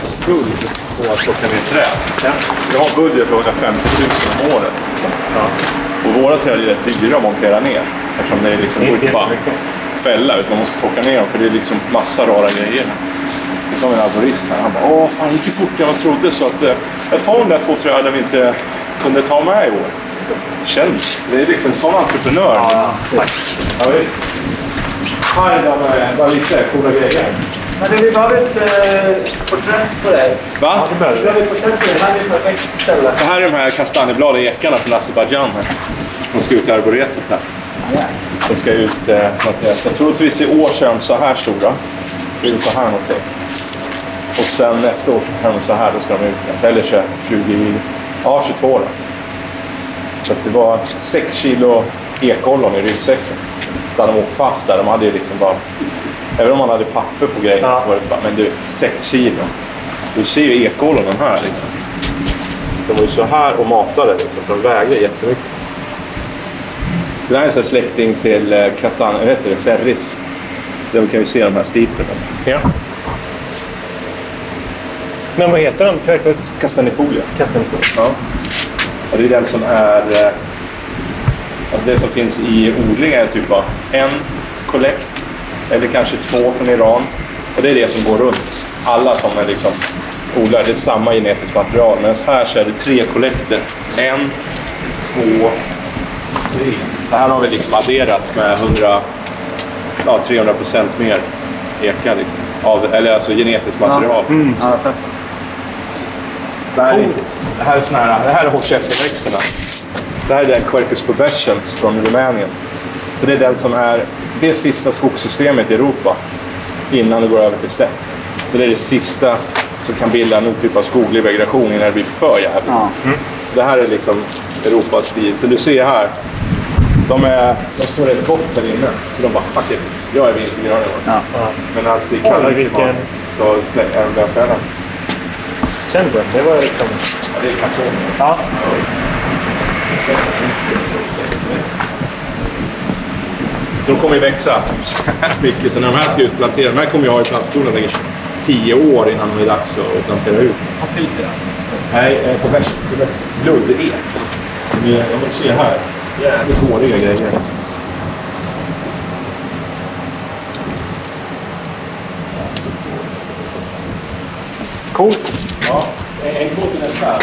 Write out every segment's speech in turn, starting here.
en skuld på att plocka ner träd. Ja. Jag har budget på 150 000 om året. Ja. Och våra träd är rätt dyra att montera ner. Eftersom det är liksom Det är inte bara fälla, utan man måste plocka ner dem för det är liksom massa rara grejer. Det kom en arborist här. Han bara Åh, fan det gick ju fortare än jag trodde så att eh, jag tar de där två träden vi inte kunde ta med i år. Känn, det är liksom en sån entreprenör. Ja, tack. Ja, visst. Här är de, bara lite coola grejer. Men vi behöver ett eh, porträtt på dig. Va? Det behöver Vi behöver ett porträtt på dig. Det här är ett perfekt ställe. Det här är de här kastanjebladiga ekarna från Azerbajdzjan. De ska ut i arboretet här. De ska ut eh. Jag troligtvis i år så är de så här stora. Det är så här någonting. Och sen nästa år kan de så här, då ska de ut. Eller 20, 20 ja 22 då. Så att det var 6 kilo ekollon i ryggsäcken. Så hade de åkt fast där. De hade ju liksom bara... Även om man hade papper på grejerna Ja. så var det bara, men du, 6 kilo. Du ser ju ekollonen här liksom. De var ju så här och matade liksom, så de vägde jättemycket. Så det här är en släkting till eh, kastan, vad heter det, serris. Där vi kan ju se de här stiporna. Ja. Men vad heter den? Quercus Kastanjefolia. castanifol? Ja. Och det är den som är... eh, Alltså det som finns i odling är typ bara en kollekt eller kanske två från Iran. Och det är det som går runt. Alla som är liksom odlare, det är samma genetiskt material. Men här så är det tre kollekter. En, två, tre. Så här har vi liksom adderat med 100, ja, 300 procent mer eka. Liksom. Av, eller alltså genetiskt material. Ja. Det här, är, det här är såna här, det här är horchefterväxterna. Det här är den Quercus pubescens från Rumänien. Så det är den som är det sista skogssystemet i Europa innan det går över till stepp. Så det är det sista som kan bilda någon typ av skoglig vegetation innan det blir för jävligt. Ja. Så det här är liksom Europas stil. Så du ser här, de, är, de står rätt gott där inne. Så de bara fuck it, jag är vintergrön i år. Men alltså i Oj, kalla vilken- klimat så släcker de den fällan. Känn på den. Det var liksom... Ja, det är kartong. Ja. De kommer ju växa mycket, så när de här ska utplanteras, de här kommer jag ha i plantskolan säkert tio år innan det är dags att plantera ut. Apelfra. Nej, eh, på väst. Ni- Jag vill se här. Jävligt håriga grejer. Coolt. Ja, en kvot till nästa.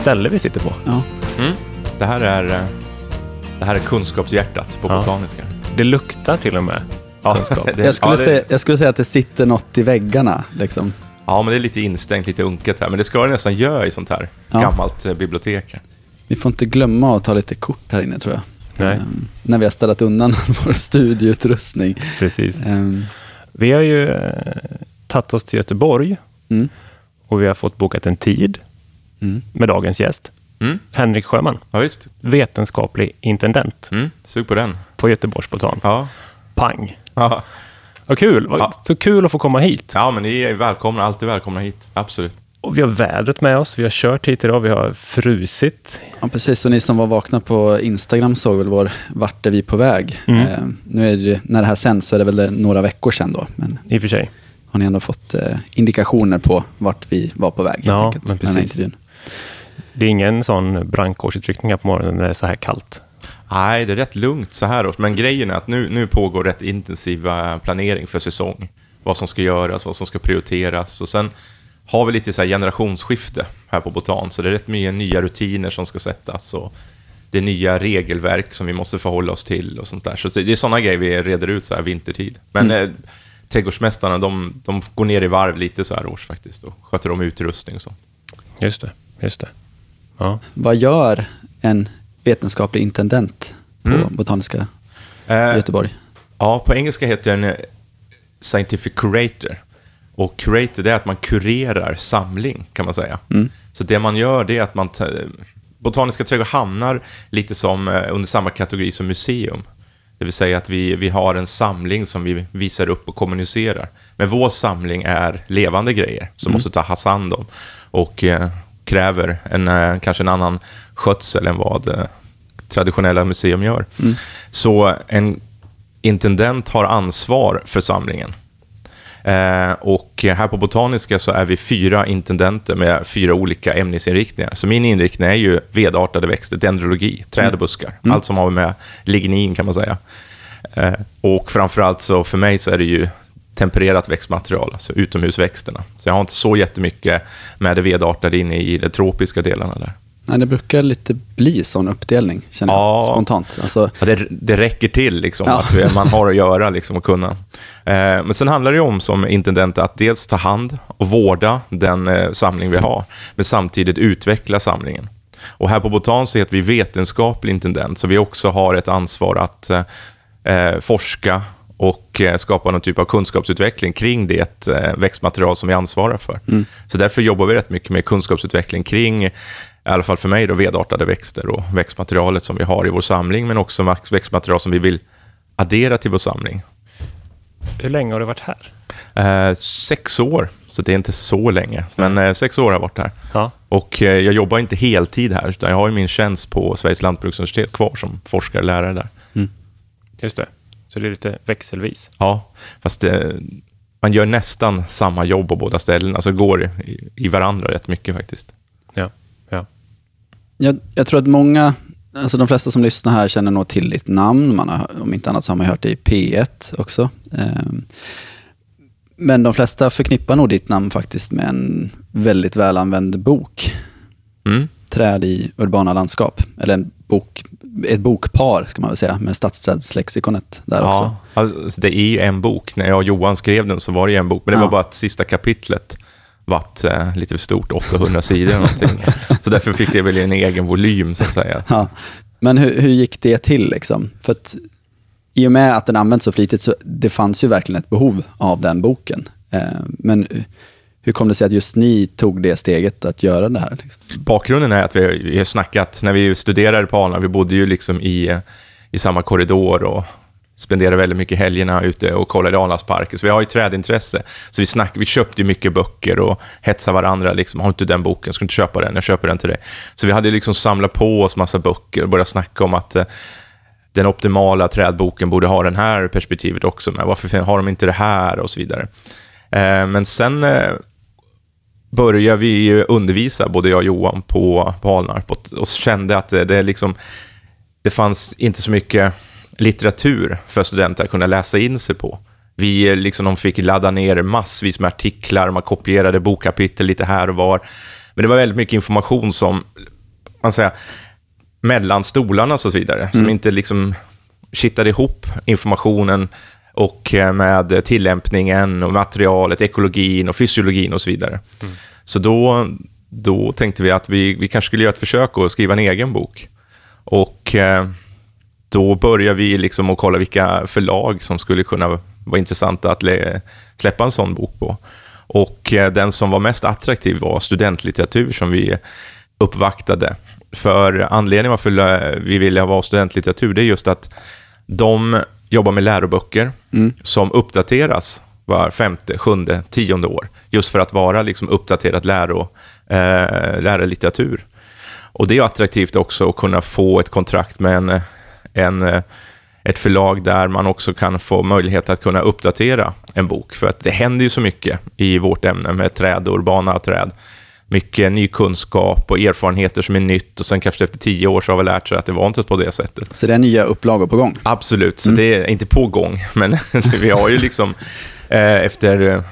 Ställe vi sitter på. Ja. Det här är, eh, det här är kunskapshjärtat på Ja. botaniska. Det luktar till och med kunskap. det, Jag, skulle ja, det, säga, jag skulle säga att det sitter något i väggarna. Liksom. ja, men det är lite instängt, lite unket här. Men det ska det nästan göra i sånt här Ja. gammalt eh, bibliotek. Vi får inte glömma att ta lite kort här inne tror jag. Nej. Ehm, när vi har ställat undan vår studieutrustning. Precis. Ehm, Vi har ju eh, tagit oss till Göteborg mm, och vi har fått bokat en tid mm. med dagens gäst. Mm. Henrik Sjöman, Ja, vetenskaplig intendent Mm. Sug på den. på Göteborgsbotan. Ja. Pang! Ja. Vad kul! Ja. Så kul att få komma hit. ja, men ni är välkomna. Alltid välkomna hit. Absolut. Och vi har vädret med oss. Vi har kört hit idag. Vi har frusit. Ja, precis. Så ni som var vakna på Instagram såg väl vår Vart är vi på väg? Mm. Ehm, nu är det, när det här sänds så är det väl det några veckor sedan då. Men I och för sig. har ni ändå fått eh, indikationer på vart vi var på väg? Ja, men med den här precis. Det är ingen sån brandkårsutryckning här på morgonen när det är så här kallt. Nej, det är rätt lugnt så här års. Men grejen är att nu, nu pågår rätt intensiva planering för säsong. Vad som ska göras, vad som ska prioriteras. Och sen har vi lite så här generationsskifte här på Botan. Så det är rätt mycket nya rutiner som ska sättas. Och det är nya regelverk som vi måste förhålla oss till och sånt där. Så det är sådana grejer vi reder ut så här vintertid. Men eh, trädgårdsmästarna, de, de går ner i varv lite så här års faktiskt. Och sköter om utrustning och så. Just det. Just det. Ja. Vad gör en vetenskaplig intendent? på Mm. Botaniska Eh, Göteborg. Ja, på engelska heter den eh, Scientific Curator. Och curator, det är att man kurerar samling, kan man säga. Så det man gör, det är att man... ta- Botaniska trädgård hamnar lite som eh, under samma kategori som museum. Det vill säga att vi, vi har en samling som vi visar upp och kommunicerar. Men vår samling är levande grejer som måste tas hand om och eh, kräver en, eh, kanske en annan skötsel än vad eh, traditionella museum gör. Så en intendent har ansvar för samlingen. Eh, och här på Botaniska så är vi fyra intendenter med fyra olika ämnesinriktningar. Så min inriktning är ju vedartade växter, dendrologi, träd och buskar. Allt som har med lignin kan man säga. Eh, och framförallt så för mig så är det ju tempererat växtmaterial, alltså utomhusväxterna. Så jag har inte så jättemycket med det vedartade inne i de tropiska delarna där. Nej, det brukar lite bli sån uppdelning, känner Ja. jag spontant. Alltså, Ja, det, det räcker till liksom, Ja. att man har att göra liksom, och kunna. Eh, men sen handlar det om som intendent att dels ta hand och vårda den eh, samling vi har, men samtidigt utveckla samlingen. Och här på Botan så heter vi vetenskaplig intendent, så vi också har ett ansvar att eh, eh, forska och eh, skapa någon typ av kunskapsutveckling kring det eh, växtmaterial som vi ansvarar för. Så därför jobbar vi rätt mycket med kunskapsutveckling kring, i alla fall för mig, då, vedartade växter och växtmaterialet som vi har i vår samling, men också väx- växtmaterial som vi vill addera till vår samling. Hur länge har du varit här? Eh, sex år, så det är inte så länge, men eh, sex år har jag varit här. Ja. Och eh, jag jobbar inte heltid här, utan jag har ju min tjänst på Sveriges lantbruksuniversitet kvar som forskare och lärare där. Just det. Så det är lite växelvis. Ja, fast eh, man gör nästan samma jobb på båda ställena, så det går i, i varandra rätt mycket faktiskt. Ja. ja. jag, jag tror att många, alltså de flesta som lyssnar här känner nog till ditt namn. Man har, om inte annat så har man hört det i P1 också. Ehm, Men de flesta förknippar nog ditt namn faktiskt med en väldigt välanvänd bok. Mm. Träd i urbana landskap. Eller en bok, ett bokpar ska man väl säga, med stadsträdslexikonet där också. Ja, alltså, det är ju en bok. När jag och Johan skrev den så var det ju en bok, men det Ja. var bara att sista kapitlet vart eh, lite för stort, 800 sidor eller någonting. Så därför fick det väl en egen volym så att säga. Ja. Men hur, hur gick det till? Liksom? För att I och med att den används så flitigt så det fanns ju verkligen ett behov av den boken. Eh, men hur kom det sig att just ni tog det steget att göra det här? Liksom? Bakgrunden är att vi, vi har snackat, när vi studerade på Alnarp, vi bodde ju liksom i, i samma korridor och spenderade väldigt mycket helgerna ute och kollade Alnarpsparken. Så vi har ju trädintresse. Så vi, snack, vi köpte ju mycket böcker och hetsade varandra. Liksom, har inte den boken, ska du inte köpa den? Jag köper den till dig. Så vi hade liksom samlat på oss massa böcker och börjat snacka om att eh, den optimala trädboken borde ha den här perspektivet också. Men varför har de inte det här? Och så vidare. Eh, men sen eh, började vi ju undervisa, både jag och Johan, på, på Alnarp och, och kände att det, det, liksom, det fanns inte så mycket litteratur för studenter att kunna läsa in sig på. Vi eh, liksom, de fick ladda ner massvis med artiklar, man kopierade bokkapitel lite här och var. Men det var väldigt mycket information som, man säger, mellan stolarna och så vidare, som inte liksom kittade ihop informationen och eh, med tillämpningen och materialet, ekologin och fysiologin och så vidare. Så då, då tänkte vi att vi, vi kanske skulle göra ett försök att skriva en egen bok. Och eh, då började vi liksom att kolla vilka förlag som skulle kunna vara intressanta att lä- släppa en sån bok på. Och eh, den som var mest attraktiv var studentlitteratur som vi uppvaktade. För anledningen varför vi ville vara studentlitteratur, det är just att de jobbar med läroböcker som uppdateras var femte, sjunde, tionde år. Just för att vara liksom uppdaterad läro, eh, lärarlitteratur. Och det är attraktivt också att kunna få ett kontrakt med en, en, eh, ett förlag där man också kan få möjlighet att kunna uppdatera en bok. För att det händer ju så mycket i vårt ämne med träd och urbana träd. Mycket ny kunskap och erfarenheter som är nytt och sen kanske efter tio år så har vi lärt sig att det var inte på det sättet. Så det är nya upplagor på gång. Absolut, så det är inte på gång, men vi har ju liksom eh, efter, eh,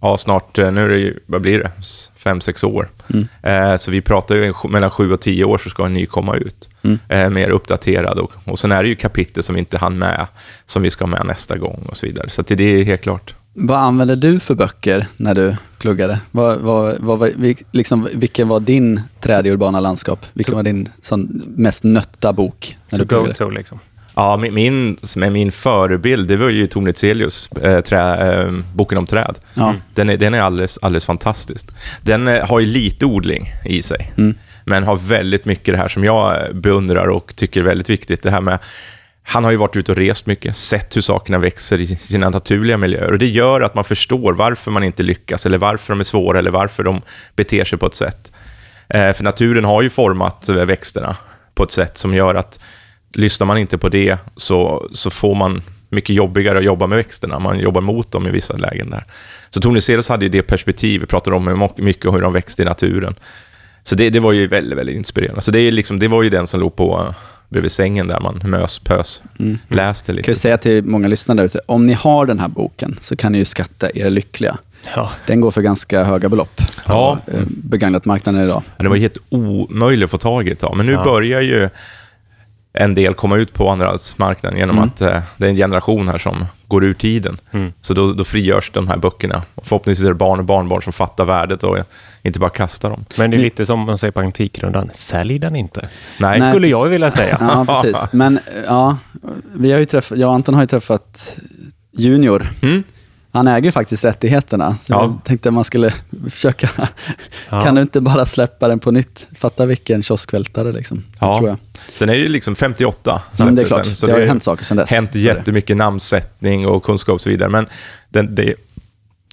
ja snart, eh, nu är det ju, vad blir det, fem, sex år. Eh, så vi pratar ju mellan sju och tio år så ska en ny komma ut. Eh, mer uppdaterad och, och sen är det ju kapitel som vi inte hann med, som vi ska ha med nästa gång och så vidare. Så det är helt klart. Vad använde du för böcker när du pluggade? Vad, vad, vad, liksom, vilken var din träd i urbana landskap? Vilken var din sån, mest nötta bok när To du go pluggade? to liksom. Ja, min, min, min förebild, det var ju Tone Etzelius, eh, trä, eh, Boken om träd. Ja. Den är, den är alldeles, alldeles fantastisk. Den eh, har ju lite odling i sig, men har väldigt mycket det här som jag beundrar och tycker är väldigt viktigt. Det här med han har ju varit ute och rest mycket, sett hur sakerna växer i sina naturliga miljöer. Och Det gör att man förstår varför man inte lyckas, eller varför de är svåra, eller varför de beter sig på ett sätt. Eh, för naturen har ju format växterna på ett sätt som gör att lyssnar man inte på det så, så får man mycket jobbigare att jobba med växterna. Man jobbar mot dem i vissa lägen där. Så Tony Ceros hade ju det perspektivet, pratade om hur mycket hur de växte i naturen. Så det, det var ju väldigt, väldigt inspirerande. Så det, är liksom, det var ju den som låg på bredvid sängen där man mös, pös, läste Jag lite. kan ju säga till många lyssnare där ute, om ni har den här boken så kan ni ju skatta er lyckliga. Ja. Den går för ganska höga belopp Ja. på eh, begagnat marknaden idag. Ja, Det var helt omöjligt att få tag i ett tag, men nu Ja. börjar ju en del komma ut på andrahandsmarknaden genom att eh, det är en generation här som går ur tiden. Så då, då frigörs de här böckerna. Och förhoppningsvis är det barn och barnbarn som fattar värdet och inte bara kastar dem. Men det är lite som man säger på Antikrundan, sälj den inte. Nej, Nej. Skulle jag vilja säga. Ja, precis. Men ja, vi har ju träffat, jag och Anton har ju träffat Junior. Mm. Han äger ju faktiskt rättigheterna. Så Ja. jag tänkte att man skulle försöka, Ja. kan du inte bara släppa den på nytt? Fatta vilken kioskvältare liksom. Ja. Tror jag. Sen är det ju liksom 58. Ja, det är klart. den, så Det har ju hänt saker sedan dess. hänt jättemycket namnsättning och kunskap och så vidare. Men den, det,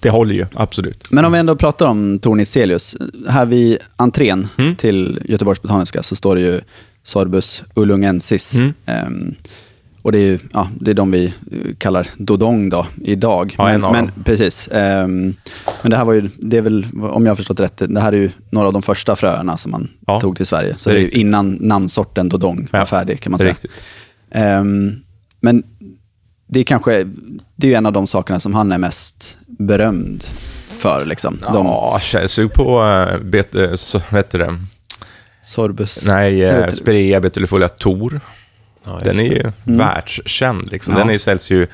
det håller ju, absolut. Men om vi ändå pratar om Tornit Celius. Här vid entrén Mm. till Göteborgs Botaniska så står det ju Sorbus ullungensis. Mm. Ehm, och det är, ju, ja, det är de vi eh, kallar dodong då, idag. Ja, men, men. Precis. Ehm, men det här var ju, det är väl, om jag har förstått rätt, det här är ju några av de första fröerna som man Ja, tog till Sverige. Så det det är är, ju riktigt. innan namnsorten dodong var Ja, färdig kan man det är säga. Ehm, men det är kanske, det är ju en av de sakerna som han är mest berömd för. Liksom. De, Ja, sug på, bet, äh, så, vad heter det? Sorbus. Nej. Spirea betulifolia Tor. Ja, Den är ju det. världskänd. Liksom. Ja. Den är, säljs ju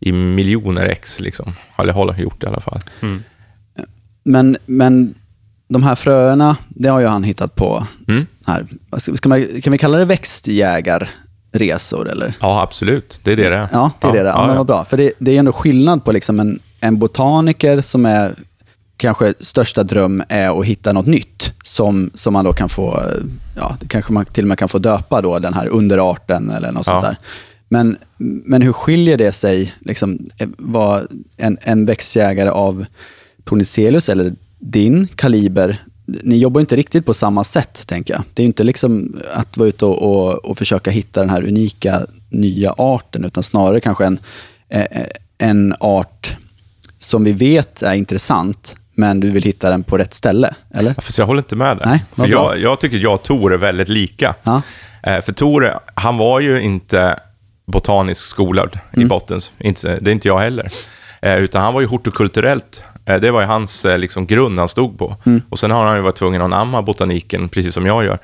i miljoner ex. Liksom. Eller har gjort det i alla fall. Men, men de här fröerna, det har ju han hittat på. Mm. Här. Ska, man, kan vi kalla det växtjägarresor? Eller? Ja, absolut. Det är det det är. Ja, det är det. Ja, men vad bra. För det, det är ändå skillnad på liksom en, en botaniker som är kanske största dröm är att hitta något nytt som, som man då kan få, ja, kanske man till och med kan få döpa då, den här underarten eller något Ja. sånt där. Men, men hur skiljer det sig, liksom, vad en, en växtjägare av Tornicelus eller din kaliber, ni jobbar inte riktigt på samma sätt, tänker jag. Det är inte liksom att vara ute och, och, och försöka hitta den här unika nya arten, utan snarare kanske en, en art som vi vet är intressant, men du vill hitta den på rätt ställe, eller? Ja, jag håller inte med där. Nej, för jag, jag tycker jag och Tor är väldigt lika. Ja. Eh, för Tor, han var ju inte botanisk skolad i Mm. botten. Inte, det är inte jag heller. Eh, utan han var ju hortikulturellt. Eh, det var ju hans eh, liksom, grund han stod på. Mm. Och sen har han ju varit tvungen att anamma botaniken, precis som jag gör.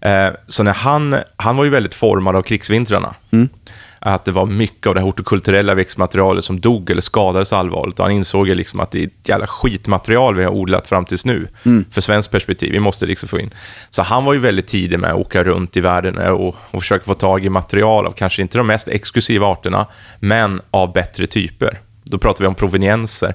Eh, så när han, han var ju väldigt formad av krigsvintrarna. Mm. Att det var mycket av det hortikulturella växtmaterialet som dog eller skadades allvarligt. Han insåg liksom att det är ett jävla skitmaterial vi har odlat fram tills nu. För svenskt perspektiv. Vi måste liksom få in. Så han var ju väldigt tidig med att åka runt i världen och, och försöka få tag i material av kanske inte de mest exklusiva arterna, men av bättre typer. Då pratar vi om provenienser.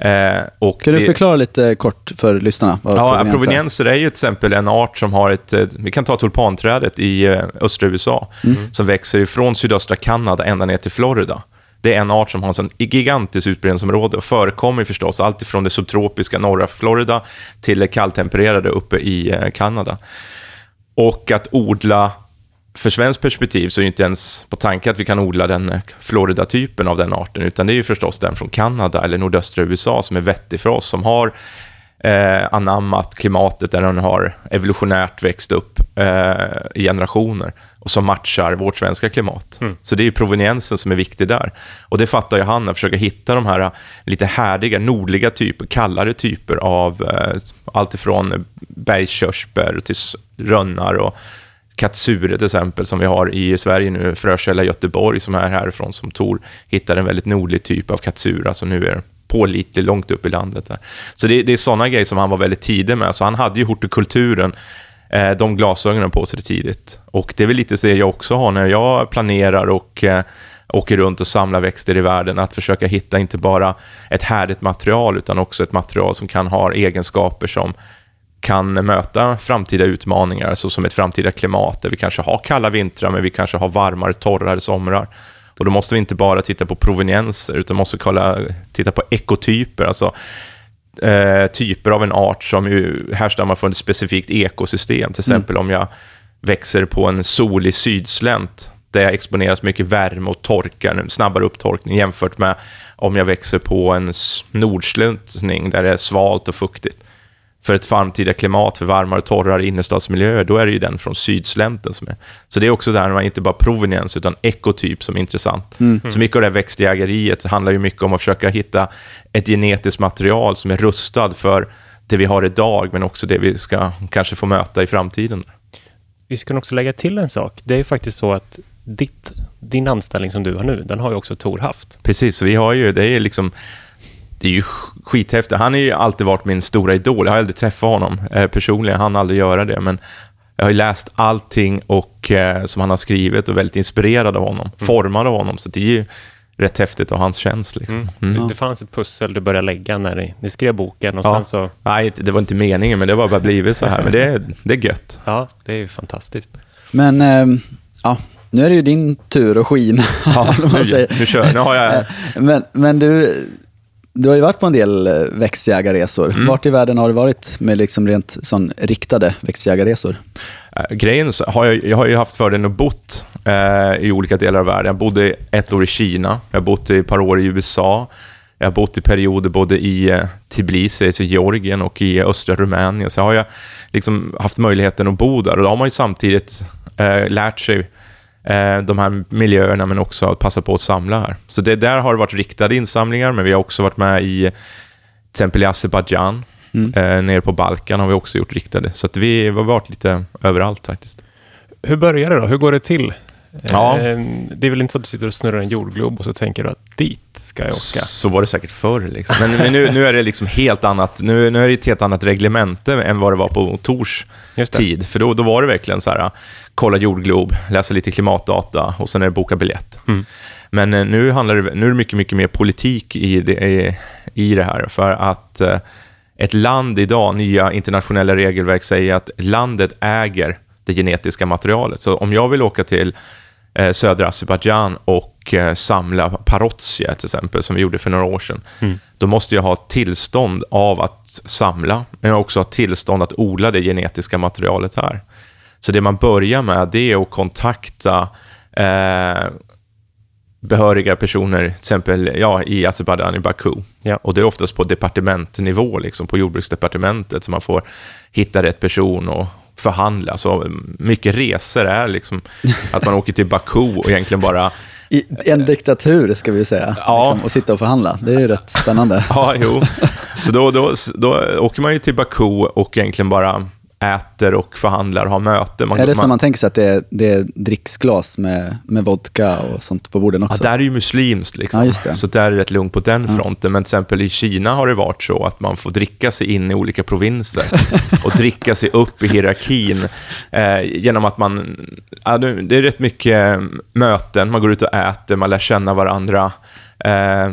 Eh, och Kan du förklara lite kort för lyssnarna? Ja, provenienser är ju till exempel en art som har ett, vi kan ta tulpanträdet i eh, östra USA, som växer ifrån sydöstra Kanada ända ner till Florida. Det är en art som har en sån gigantiskt utbredningsområde och förekommer förstås allt ifrån det subtropiska norra Florida till det kalltempererade uppe i eh, Kanada. Och att odla, för svenskt perspektiv så är det inte ens på tanke att vi kan odla den eh, Florida-typen av den arten, utan det är ju förstås den från Kanada eller nordöstra USA som är vettig för oss, som har eh, anammat klimatet där den har evolutionärt växt upp eh, i generationer och som matchar vårt svenska klimat. Så det är ju proveniensen som är viktig där. Och det fattar ju han, att försöka hitta de här eh, lite härdiga, nordliga typer, kallare typer av eh, allt ifrån bergskörsbär till rönnar och katsure till exempel, som vi har i Sverige nu, Frökälla Göteborg, som är härifrån, som Tor hittar en väldigt nordlig typ av katsura, som nu är pålitlig långt upp i landet. Där. Så det, det är sådana grejer som han var väldigt tidig med. Så han hade ju hortikulturen eh, de glasögonen på sig tidigt. Och det är väl lite det jag också har när jag planerar och eh, åker runt och samlar växter i världen, att försöka hitta inte bara ett härligt material, utan också ett material som kan ha egenskaper som kan möta framtida utmaningar, såsom ett framtida klimat, där vi kanske har kalla vintrar, men vi kanske har varmare, torrare somrar. Och då måste vi inte bara titta på provenienser, utan måste kolla, titta på ekotyper, alltså eh, typer av en art som ju härstammar från ett specifikt ekosystem. Till exempel mm. om jag växer på en solig sydslänt, där jag exponeras mycket värme och torka, en snabbare upptorkning jämfört med om jag växer på en nordsluntning där det är svalt och fuktigt för ett framtida klimat, för varmare, torrare innerstadsmiljöer, då är det ju den från sydslänten som är. Så det är också där man inte bara proveniens, utan ekotyp som är intressant. Mm. Så mycket av det här växtjägeriet handlar ju mycket om att försöka hitta ett genetiskt material som är rustad för det vi har idag, men också det vi ska kanske få möta i framtiden. Vi ska också lägga till en sak. Det är faktiskt så att ditt, din anställning som du har nu, den har ju också Tor haft. Precis, så vi har ju, det är liksom det är ju skithäftigt. Han har ju alltid varit min stora idol. Jag har aldrig träffat honom eh, personligen, han aldrig göra det, men jag har ju läst allting och, eh, som han har skrivit och väldigt inspirerad av honom, mm. formad av honom, så det är ju rätt häftigt och hans tjänst. Liksom. Mm. Mm. Det, fanns ett pussel du började lägga när ni, ni skrev boken och ja. sen så... Nej, det var inte meningen, men det var bara blivit så här. Men det, det är gött. Ja, det är ju fantastiskt. Men, äh, ja, nu är det ju din tur att skina. Ja, nu, nu kör Nu har jag... Men, men du, du har ju varit på en del eh, växtjägarresor. Mm. Vart i världen har du varit med liksom rent sån riktade växtjägarresor? Äh, grejen har jag, jag har ju haft fördelen att bott eh, i olika delar av världen. Jag bodde ett år i Kina, jag har bott i ett par år i USA, jag har bott i perioder både i eh, Tbilisi, alltså Georgien, och i östra Rumänien. Så har jag liksom haft möjligheten att bo där och då har man ju samtidigt eh, lärt sig eh, de här miljöerna, men också att passa på att samla här. Så det där har varit riktade insamlingar, men vi har också varit med i till exempel i Azerbajdzjan, mm. eh, nere på Balkan har vi också gjort riktade. Så att vi har varit lite överallt faktiskt. Hur börjar det då? Hur går det till? Ja. Eh, det är väl inte så att du sitter och snurrar en jordglob och så tänker du att dit ska jag åka? Så var det säkert förr. Liksom. Men, men nu, nu, är det liksom helt annat. Nu, nu är det ett helt annat reglemente än vad det var på Tors tid. För då, då var det verkligen så här, kolla jordglob, läsa lite klimatdata och sen är det boka biljett. Mm. Men eh, nu, handlar det, nu är det mycket, mycket mer politik i det, i det här. För att eh, ett land idag, nya internationella regelverk säger att landet äger det genetiska materialet. Så om jag vill åka till eh, södra Azerbajdzjan och eh, samla parotsia till exempel, som vi gjorde för några år sedan, mm. då måste jag ha tillstånd av att samla, men jag också ha tillstånd att odla det genetiska materialet här. Så det man börjar med, det är att kontakta eh, behöriga personer, till exempel ja, i Azerbajdzjan, i Baku. Ja. Och det är oftast på departementnivå, liksom, på jordbruksdepartementet, som man får hitta rätt person och förhandla. Så mycket resor är liksom att man åker till Baku och egentligen bara i en diktatur, ska vi säga, ja. liksom, och sitta och förhandla. Det är ju rätt spännande. Ja, jo. Så då, då, då åker man ju till Baku och egentligen bara äter och förhandlar och har möten. Man, är det man, som man tänker sig att det är, det är dricksglas med, med vodka och sånt på borden också? Ja, där är ju muslimskt, liksom. Ja, så där är det rätt lugnt på den ja. fronten. Men till exempel i Kina har det varit så att man får dricka sig in i olika provinser och dricka sig upp i hierarkin eh, genom att man... Ja, det är rätt mycket möten, man går ut och äter, man lär känna varandra. Eh,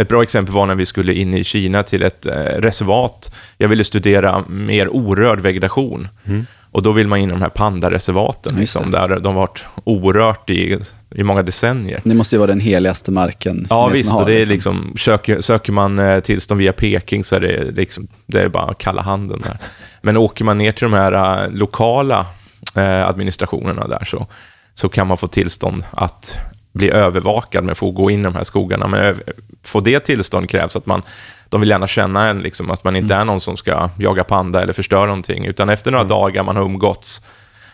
ett bra exempel var när vi skulle in i Kina till ett eh, reservat. Jag ville studera mer orörd vegetation. Mm. Och då vill man in i de här pandareservaten, liksom, där de har varit orört i, i många decennier. Det måste ju vara den heligaste marken. Ja, visst. Har, det är liksom. liksom, söker, söker man eh, tillstånd via Peking så är det, liksom, det är bara kalla handen där. Men åker man ner till de här uh, lokala uh, administrationerna där så, så kan man få tillstånd att bli övervakad med att få gå in i de här skogarna. Men få det tillstånd krävs att man, de vill gärna känna en, liksom, att man inte mm. är någon som ska jaga panda eller förstöra någonting, utan efter några mm. dagar man har umgåtts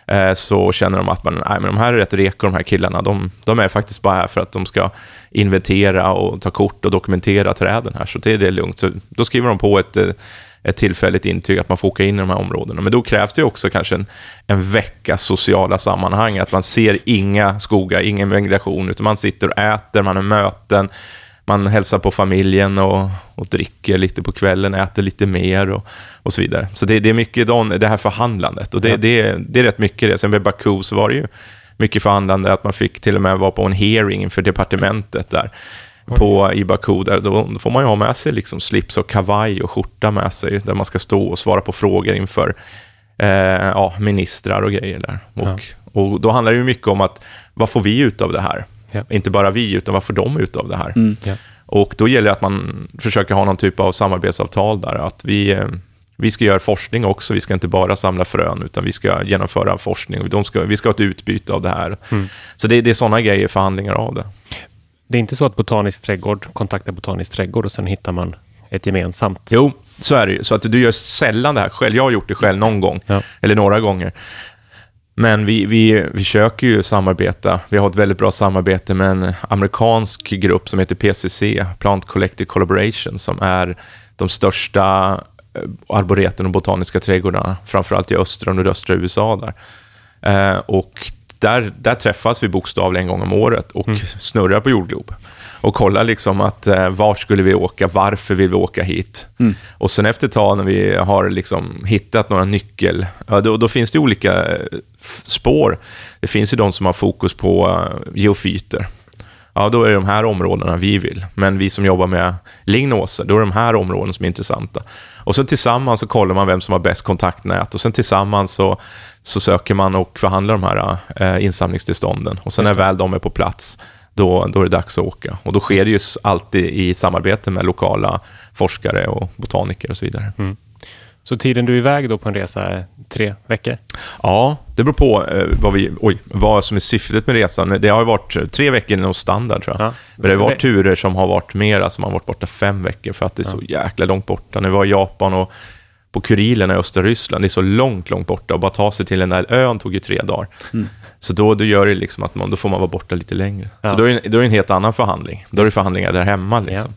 eh, så känner de att man, nej, men de här är rätt reko, de här killarna, de, de är faktiskt bara här för att de ska inventera och ta kort och dokumentera träden här, så det är det lugnt. Så då skriver de på ett eh, ett tillfälligt intyg att man får åka in i de här områdena. Men då krävs det också kanske en, en veckas sociala sammanhang, att man ser inga skogar, ingen vegetation, utan man sitter och äter, man har möten, man hälsar på familjen och, och dricker lite på kvällen, äter lite mer och, och så vidare. Så det, det är mycket det här förhandlandet och det, ja. det, det är rätt mycket det. Sen med Baku så var det ju mycket förhandlande, att man fick till och med vara på en hearing inför departementet där på, i Baku. Där, då, då, får man ju ha med sig liksom slips och kavaj och skjorta med sig, där man ska stå och svara på frågor inför eh, ja, ministrar och grejer där. Och, ja. och då handlar det ju mycket om att, vad får vi ut av det här? Ja. Inte bara vi, utan vad får de ut av det här? Mm. Och då gäller det att man försöker ha någon typ av samarbetsavtal där, att vi, eh, vi ska göra forskning också, vi ska inte bara samla frön, utan vi ska genomföra forskning, De ska, vi ska ha ett utbyte av det här. Mm. Så det, det är sådana grejer, förhandlingar av det. Det är inte så att Botanisk trädgård kontaktar Botanisk trädgård och sen hittar man ett gemensamt? Jo, så är det ju. Så att du gör sällan det här själv. Jag har gjort det själv någon gång, ja. eller några gånger. Men vi, vi, vi försöker ju samarbeta. Vi har ett väldigt bra samarbete med en amerikansk grupp som heter PCC, Plant Collective Collaboration, som är de största eh, arboreten och botaniska trädgårdarna, framförallt i östra och nordöstra USA. Där. Eh, och där, där träffas vi bokstavligen en gång om året och mm. snurrar på jordglob. Och kollar liksom att eh, var skulle vi åka, varför vill vi åka hit? Mm. Och sen efter ett tag när vi har liksom hittat några nyckel, ja, då, då, finns det olika eh, spår. Det finns ju de som har fokus på uh, geofyter. Ja, då är det de här områdena vi vill. Men vi som jobbar med lignoser, då är det de här områdena som är intressanta. Och sen tillsammans så kollar man vem som har bäst kontaktnät och sen tillsammans så så söker man och förhandlar de här eh, insamlingstillstånden. Och sen när väl de är på plats, då, då är det dags att åka. Och då sker det ju alltid i samarbete med lokala forskare och botaniker och så vidare. Mm. Så tiden du är iväg då på en resa är tre veckor? Ja, det beror på eh, vad, vi, oj, vad som är syftet med resan. Det har varit tre veckor nog standard tror jag. Ja. Men det har varit turer som har varit mera, som har varit borta fem veckor för att det är ja. så jäkla långt borta. När vi var i Japan och på Kurilerna i östra Ryssland. Det är så långt, långt borta och bara ta sig till den där ön tog ju tre dagar. Mm. Så då, då gör det liksom att man, då får man vara borta lite längre. Ja. Så då är, då är det en helt annan förhandling. Då är det förhandlingar där hemma. Liksom.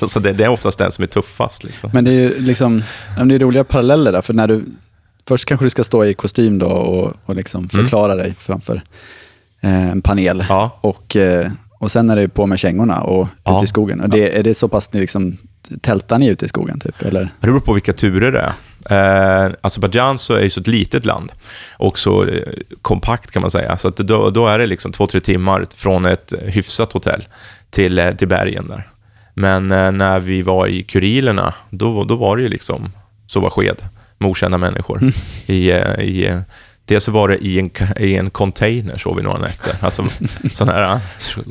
Ja, så det, det, är oftast den som är tuffast. Liksom. Men det är ju liksom, det är roliga paralleller där, för när du, först kanske du ska stå i kostym då och, och liksom mm. förklara mm. dig framför eh, en panel. Ja. Och, eh, och sen är det på med kängorna och ja. ut i skogen. Och det, Är det så pass liksom, tältar ni ute i skogen? Typ, eller? Det beror på vilka turer det är. Eh, Azerbajdzjan så är ju så ett litet land och så eh, kompakt kan man säga. Så att då, då är det liksom två, tre timmar från ett hyfsat hotell till, eh, till bergen där. Men eh, när vi var i Kurilerna, då, då var det ju liksom sova sked med okända människor mm. i, eh, i Dels så var det i en, i en container, sov vi några nätter. Alltså sån här uh,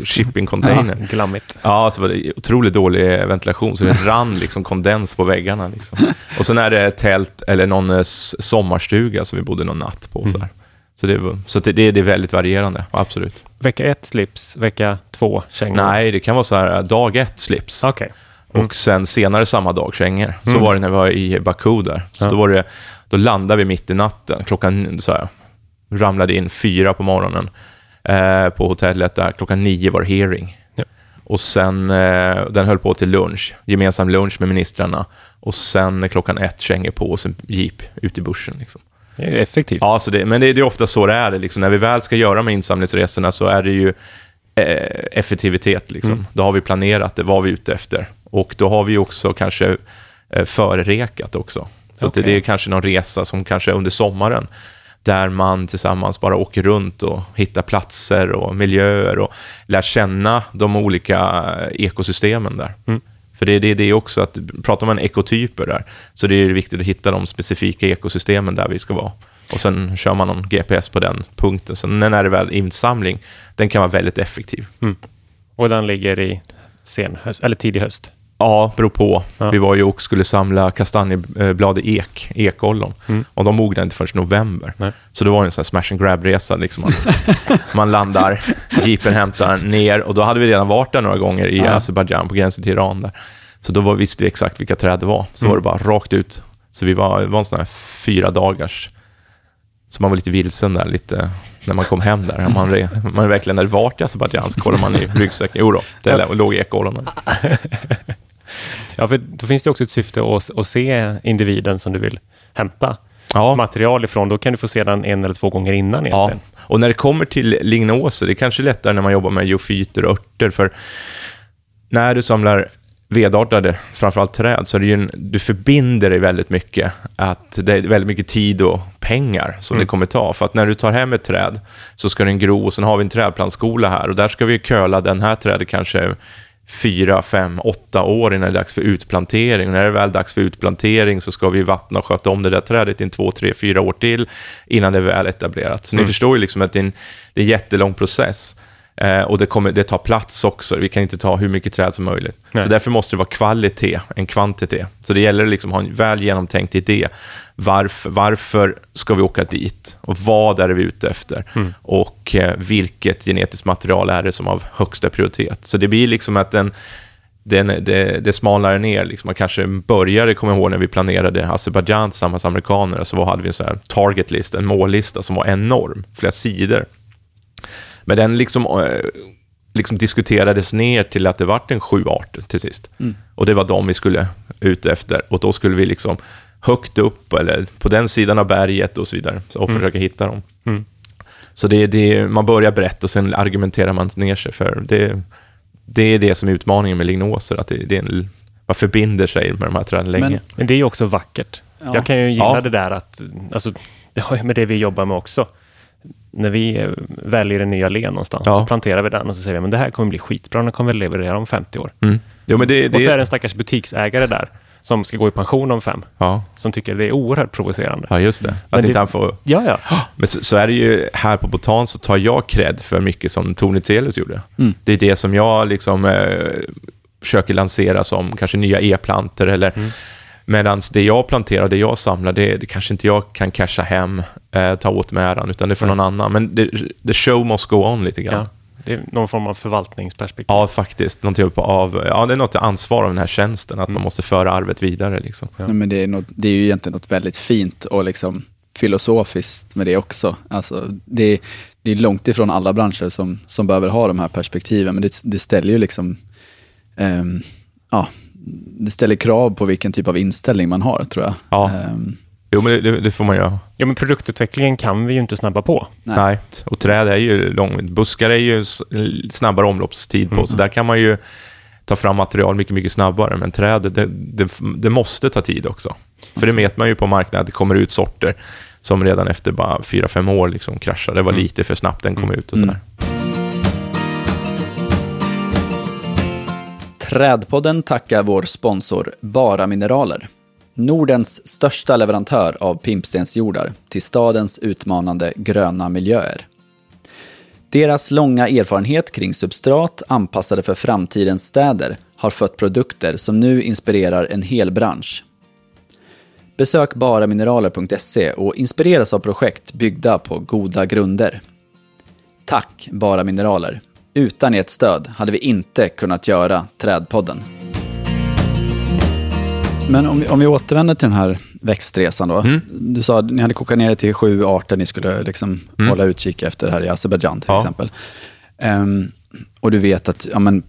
shipping container. Ja, glammigt. Ja, så var det otroligt dålig ventilation, så det rann liksom kondens på väggarna. Liksom. Och sen är det tält eller någon eh, sommarstuga som vi bodde någon natt på. Så, mm. så, det, så det, det är väldigt varierande, absolut. Vecka ett slips, vecka två kängor? Nej, det kan vara så här, dag ett slips. Okay. Mm. Och sen senare samma dag kängor. Så mm. var det när vi var i Baku där. Så ja. då var det då landade vi mitt i natten. Klockan så här, ramlade in fyra på morgonen eh, på hotellet. Där. Klockan nio var hearing. Ja. Och sen, eh, den höll på till lunch, gemensam lunch med ministrarna. Och sen klockan ett kängor på och sen jeep ut i bussen. Liksom. Det är effektivt. Ja, så det, men det, det är ofta så det är. Liksom. När vi väl ska göra de insamlingsresorna så är det ju eh, effektivitet. Liksom. Mm. Då har vi planerat det, vad vi är ute efter. Och då har vi också kanske eh, förrekat också. Så okay. det är kanske någon resa som kanske under sommaren, där man tillsammans bara åker runt och hittar platser och miljöer och lär känna de olika ekosystemen där. Mm. För det är det, det också, att pratar man ekotyper där, så det är viktigt att hitta de specifika ekosystemen där vi ska vara. Och sen kör man någon GPS på den punkten. Så när det väl insamling, den kan vara väldigt effektiv. Mm. Och den ligger i sen höst, eller tidig höst? Ja, beror på. Ja. Vi var ju och skulle samla kastanjeblad i ek, ekollon. Mm. Och de mognade inte förrän november. Nej. Så det var en sån smash and grab-resa. Liksom. Man, landar, jeepen hämtar ner och då hade vi redan varit där några gånger i ja. Azerbajdzjan på gränsen till Iran. Där. Så då var, visste vi exakt vilka träd det var. Så mm. var det bara rakt ut. Så vi var, det var en sån här fyra dagars så man var lite vilsen där, lite, när man kom hem där. Man, man verkligen hade varit i Azerbajdzjan så kollade man i ryggsäcken. Jo då, det låg ekollonen. Ja, för då finns det också ett syfte att, att se individen som du vill hämta ja. material ifrån. Då kan du få se den en eller två gånger innan egentligen. Ja. Och när det kommer till lignoser, det är kanske lättare när man jobbar med geofyter och örter, för när du samlar vedartade, framförallt träd, så är det ju en, du förbinder dig väldigt mycket. Att det är väldigt mycket tid och pengar som mm. det kommer ta. För att när du tar hem ett träd så ska den gro och sen har vi en trädplantskola här och där ska vi köla den här trädet kanske fyra, fem, åtta år innan det är dags för utplantering. Och när det är väl dags för utplantering så ska vi vattna och sköta om det där trädet i två, tre, fyra år till innan det är väl etablerat. Så mm. ni förstår ju liksom att det är en, det är en jättelång process. Eh, och det, kommer, det tar plats också. Vi kan inte ta hur mycket träd som möjligt. Nej. Så därför måste det vara kvalitet än kvantitet. Så det gäller liksom att ha en väl genomtänkt idé. Varför, varför ska vi åka dit? Och vad är vi ute efter? Mm. Och eh, vilket genetiskt material är det som har högsta prioritet? Så det blir liksom att den, den, det, det smalnar ner. Liksom. Man kanske började, kommer ihåg när vi planerade Azerbajdzjan tillsammans med amerikaner, så hade vi en sån target list, en mållista som var enorm, flera sidor. Men den liksom, eh, liksom diskuterades ner till att det vart en sju arter till sist. Mm. Och det var de vi skulle ut efter. Och då skulle vi liksom högt upp, eller på den sidan av berget och så vidare, och mm. försöka hitta dem. Mm. Så det, det, man börjar berätta och sen argumenterar man ner sig för det. Det är det som är utmaningen med lignoser, att det, det är en, man förbinder sig med de här träden länge. Men, men det är ju också vackert. Ja. Jag kan ju gilla ja. det där att, alltså, det har ju med det vi jobbar med också när vi väljer en ny allé någonstans, ja. så planterar vi den och så säger vi att det här kommer bli skitbra, den kommer vi leverera om 50 år. Mm. Jo, men det, det... Och så är det en stackars butiksägare där, som ska gå i pension om fem, ja. som tycker det är oerhört provocerande. Ja, just det. Att inte han får... Ja, ja. Men så, så, är det ju här på Botan så tar jag cred för mycket som Tony Telus gjorde. Mm. Det är det som jag liksom eh, försöker lansera som kanske nya e-planter eller mm Medan det jag planterar, det jag samlar, det, det kanske inte jag kan casha hem, eh, ta åt mig äran, utan det är för någon annan. Men det, the show must go on lite grann. Ja, det är någon form av förvaltningsperspektiv. Ja, faktiskt. Någonting på av, ja, det är något ansvar av den här tjänsten, att mm. man måste föra arvet vidare. Liksom. Ja. Nej, men det, är något, det är ju egentligen något väldigt fint och liksom filosofiskt med det också. Alltså, det, det är långt ifrån alla branscher som, som behöver ha de här perspektiven, men det, det ställer ju liksom um, ja, det ställer krav på vilken typ av inställning man har, tror jag. Ja. Um, jo, men det, det, får man göra. Ja, men produktutvecklingen kan vi ju inte snabba på. Nej, Nej. och träd är ju långt. Buskar är ju snabbare omloppstid på, mm. så där kan man ju ta fram material mycket, mycket snabbare. Men träd, det, det, det måste ta tid också. För det vet man ju på marknaden, att det kommer ut sorter som redan efter bara fyra fem år liksom kraschar. Det var mm. lite för snabbt den kom mm. ut och sådär. Mm. Trädpodden tackar vår sponsor Bara Mineraler. Nordens största leverantör av pimpstensjordar till stadens utmanande gröna miljöer. Deras långa erfarenhet kring substrat anpassade för framtidens städer har fött produkter som nu inspirerar en hel bransch. Besök baramineraler.se och inspireras av projekt byggda på goda grunder. Tack Bara Mineraler! Utan ert stöd hade vi inte kunnat göra Trädpodden. Men om vi, om vi återvänder till den här växtresan då. Mm. Du sa att ni hade kokat ner det till sju arter ni skulle liksom mm. hålla utkik efter här i Azerbajdzjan till ja. exempel. Um, och du vet att ja, men,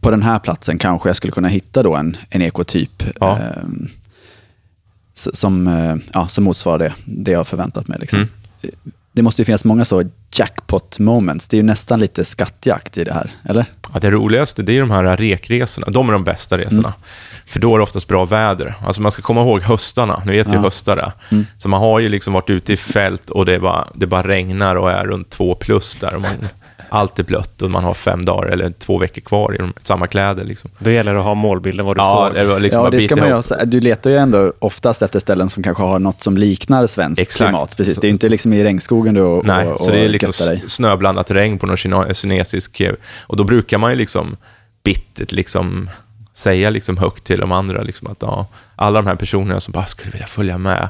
på den här platsen kanske jag skulle kunna hitta då en, en ekotyp ja. um, som, uh, ja, som motsvarar det, det jag har förväntat mig. Liksom. Mm det måste ju finnas många så jackpot moments. Det är ju nästan lite skattjakt i det här, eller? Ja, det roligaste det är de här rekresorna. De är de bästa resorna. Mm. För då är det oftast bra väder. Alltså man ska komma ihåg höstarna. Nu vet ja. ju höstar det. Mm. Så man har ju liksom varit ute i fält och det bara, det bara regnar och är runt två plus där. Och man allt är blött och man har fem dagar eller två veckor kvar i de, samma kläder. Liksom. Då gäller det att ha målbilden vad du ja, får. Det liksom ja, det ska man ju ha. Du letar ju ändå oftast efter ställen som kanske har något som liknar svenskt Exakt. klimat. Precis. Det är ju inte liksom i regnskogen du och, Nej, och, så det är liksom snöblandat regn på någon kinesisk... Och då brukar man ju liksom bittert liksom säga liksom högt till de andra liksom att ja, alla de här personerna som bara skulle vilja följa med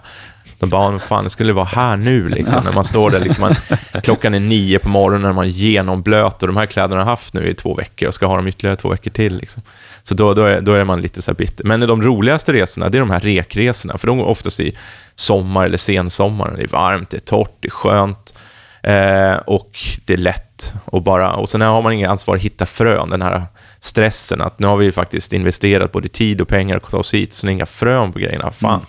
de bara, vad fan, det skulle vara här nu liksom, när man står där. Liksom, man, klockan är nio på morgonen när man är genomblöt och de här kläderna har jag haft nu i två veckor och ska ha dem ytterligare två veckor till. Liksom. Så då, då, är, då är man lite så här bitter. Men de roligaste resorna, det är de här rekresorna, för de går oftast i sommar eller sensommar. Det är varmt, det är torrt, det är skönt eh, och det är lätt. Och, bara, och sen har man inget ansvar att hitta frön, den här stressen att nu har vi faktiskt investerat både tid och pengar och ta oss hit, så det är inga frön på grejerna. Fan. Mm.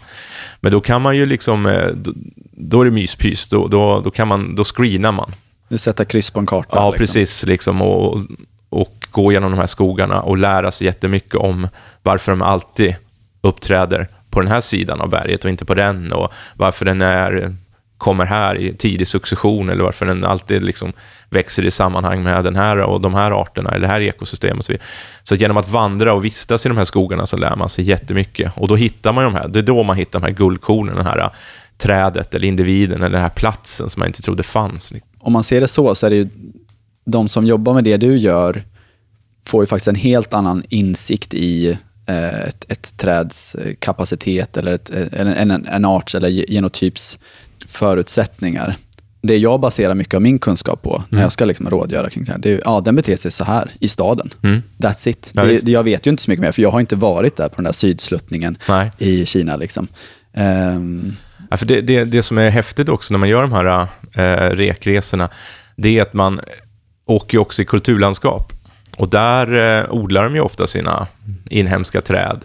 Men då kan man ju liksom, eh, då, då är det myspys, då, då, då, kan man, då screenar man. Du sätter kryss på en karta? Ja, liksom. precis. Liksom, och, och gå genom de här skogarna och lära sig jättemycket om varför de alltid uppträder på den här sidan av berget och inte på den och varför den är, kommer här i tidig succession eller varför den alltid liksom växer i sammanhang med den här och de här arterna eller det här ekosystemet. Och så, vidare. så genom att vandra och vistas i de här skogarna så lär man sig jättemycket och då hittar man de här, det är då man hittar de här guldkornen, den här äh, trädet eller individen eller den här platsen som man inte trodde fanns. Om man ser det så, så är det ju de som jobbar med det du gör får ju faktiskt en helt annan insikt i äh, ett, ett träds äh, kapacitet eller ett, en, en, en arts eller genotyps förutsättningar. Det jag baserar mycket av min kunskap på när mm. jag ska liksom rådgöra kring det här, det är ja, den beter sig så här i staden. Mm. That's it. Ja, det, jag vet ju inte så mycket mer, för jag har inte varit där på den där sydsluttningen Nej. i Kina. Liksom. Um, Ja, för det, det, det som är häftigt också när man gör de här äh, rekresorna, det är att man åker också i kulturlandskap. Och där eh, odlar de ju ofta sina inhemska träd.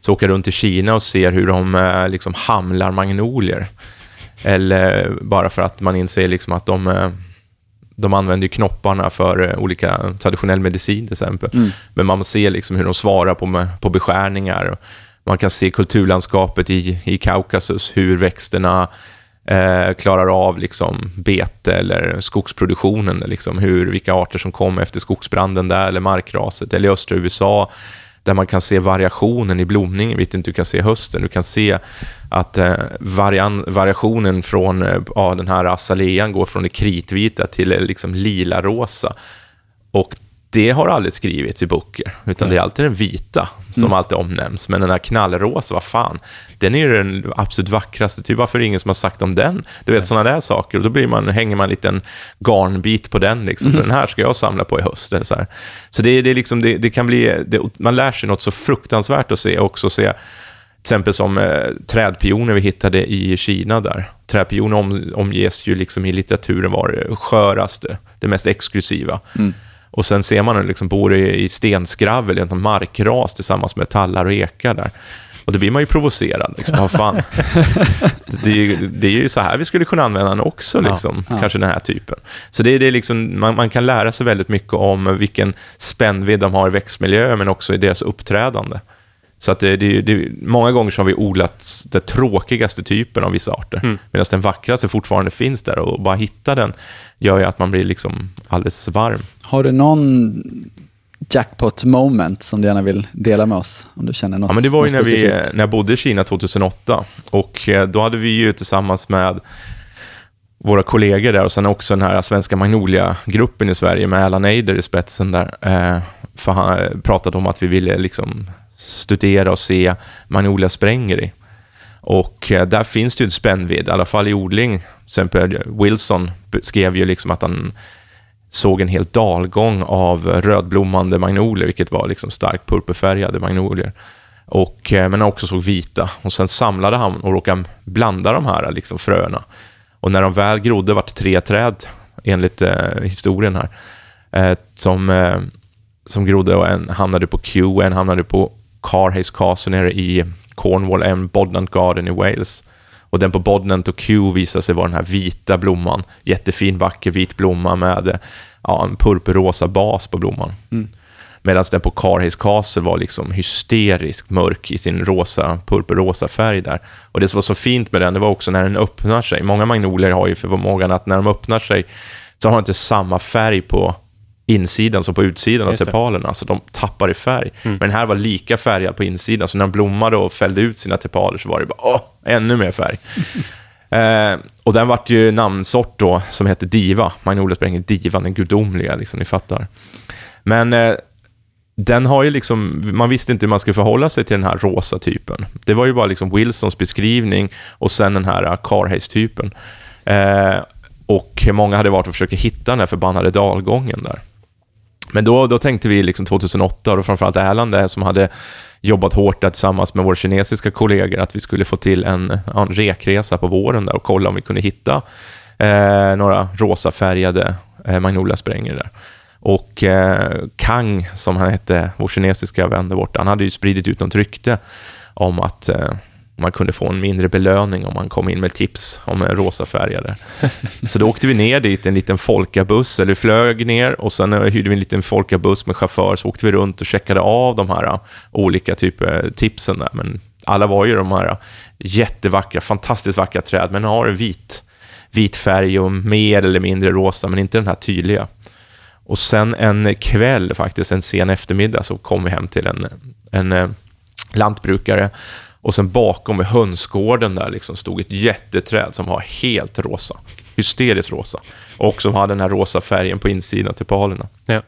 Så åker runt i Kina och ser hur de eh, liksom hamlar magnolier. Eller bara för att man inser liksom att de, eh, de använder knopparna för eh, olika traditionell medicin till exempel. Mm. Men man ser liksom hur de svarar på, på beskärningar. Man kan se kulturlandskapet i, i Kaukasus, hur växterna eh, klarar av liksom, bete eller skogsproduktionen, liksom, hur, vilka arter som kom efter skogsbranden där, eller markraset, eller i östra USA, där man kan se variationen i blomningen, vilket inte du kan se hösten. Du kan se att eh, varian, variationen från eh, ja, den här azalean går från det kritvita till eh, liksom lila-rosa. Och det har aldrig skrivits i böcker, utan Nej. det är alltid den vita som mm. alltid omnämns. Men den här knallrosa, vad fan, den är ju den absolut vackraste. Typ, varför är det ingen som har sagt om den? Du vet, sådana där saker. Och då blir man, hänger man en liten garnbit på den, liksom, mm. för den här ska jag samla på i höst. så här. så det, det, liksom, det, det kan bli, det, man lär sig något så fruktansvärt att se, också se till exempel som eh, trädpioner vi hittade i Kina där. Trädpioner om, omges ju liksom i litteraturen var det sköraste, det mest exklusiva. Mm. Och sen ser man den liksom bor i, i stenskravel, i markras tillsammans med tallar och ekar där. Och då blir man ju provocerad. Liksom, vad fan. det, är ju, det är ju så här vi skulle kunna använda den också, liksom, ja, ja. kanske den här typen. Så det, det är liksom, man, man, kan lära sig väldigt mycket om vilken spännvidd de har i växtmiljö, men också i deras uppträdande. Så att det, det, det, många gånger så har vi odlat den tråkigaste typen av vissa arter, mm. medan den vackraste fortfarande finns där och bara hitta den gör ju att man blir liksom alldeles varm. Har du någon jackpot moment som du gärna vill dela med oss? Om du känner något ja, men Det var ju när, vi, när jag bodde i Kina 2008 och eh, då hade vi ju tillsammans med våra kollegor där och sen också den här svenska Magnolia-gruppen i Sverige med Alan Eider i spetsen där. Eh, för han pratade om att vi ville liksom studera och se Magnolia sprängeri. Och eh, där finns det ju en spännvidd, i alla fall i odling. Till exempel eh, Wilson skrev ju liksom att han såg en hel dalgång av rödblommande magnolier, vilket var liksom starkt purpurfärgade magnolier. Och, eh, men han också såg vita. Och sen samlade han och råkade blanda de här liksom, fröna. Och när de väl grodde vart tre träd, enligt eh, historien här, eh, som, eh, som grodde och en hamnade på Q, en hamnade på Carhays Castle nere i Cornwall, en Bodnant Garden i Wales. Och den på Bodnant och Kew visar sig vara den här vita blomman. Jättefin, vacker vit blomma med ja, en purpurrosa bas på blomman. Mm. Medan den på Carhays Castle var liksom hysteriskt mörk i sin rosa, purpurrosa färg där. Och det som var så fint med den, det var också när den öppnar sig. Många magnolier har ju förmågan att när de öppnar sig så har de inte samma färg på insidan som på utsidan av tepalerna, så de tappar i färg. Mm. Men den här var lika färgad på insidan, så när den blommade och fällde ut sina tepaler så var det bara åh, ännu mer färg. eh, och den vart ju namnsort då, som hette Diva. Magnolia spränger Diva, den gudomliga, liksom, ni fattar. Men eh, den har ju liksom, man visste inte hur man skulle förhålla sig till den här rosa typen. Det var ju bara liksom Wilsons beskrivning och sen den här Carhays-typen. Eh, och många hade varit och försökt hitta den här förbannade dalgången där. Men då, då tänkte vi liksom 2008, och framförallt Erland där, som hade jobbat hårt där tillsammans med våra kinesiska kollegor, att vi skulle få till en, en rekresa på våren där och kolla om vi kunde hitta eh, några rosafärgade eh, magnoliasprängor där. Och eh, Kang, som han hette, vår kinesiska vän där borta, han hade ju spridit ut något rykte om att eh, man kunde få en mindre belöning om man kom in med tips om en rosa färgade. Så då åkte vi ner dit, en liten folkabuss, eller flög ner och sen hyrde vi en liten folkabuss med chaufför, så åkte vi runt och checkade av de här olika typer tipsen där. Men alla var ju de här jättevackra, fantastiskt vackra träd, men har en vit, vit färg och mer eller mindre rosa, men inte den här tydliga. Och sen en kväll, faktiskt en sen eftermiddag, så kom vi hem till en, en eh, lantbrukare och sen bakom i hönsgården där liksom stod ett jätteträd som var helt rosa. Hysteriskt rosa. Och som hade den här rosa färgen på insidan till palerna. Ja.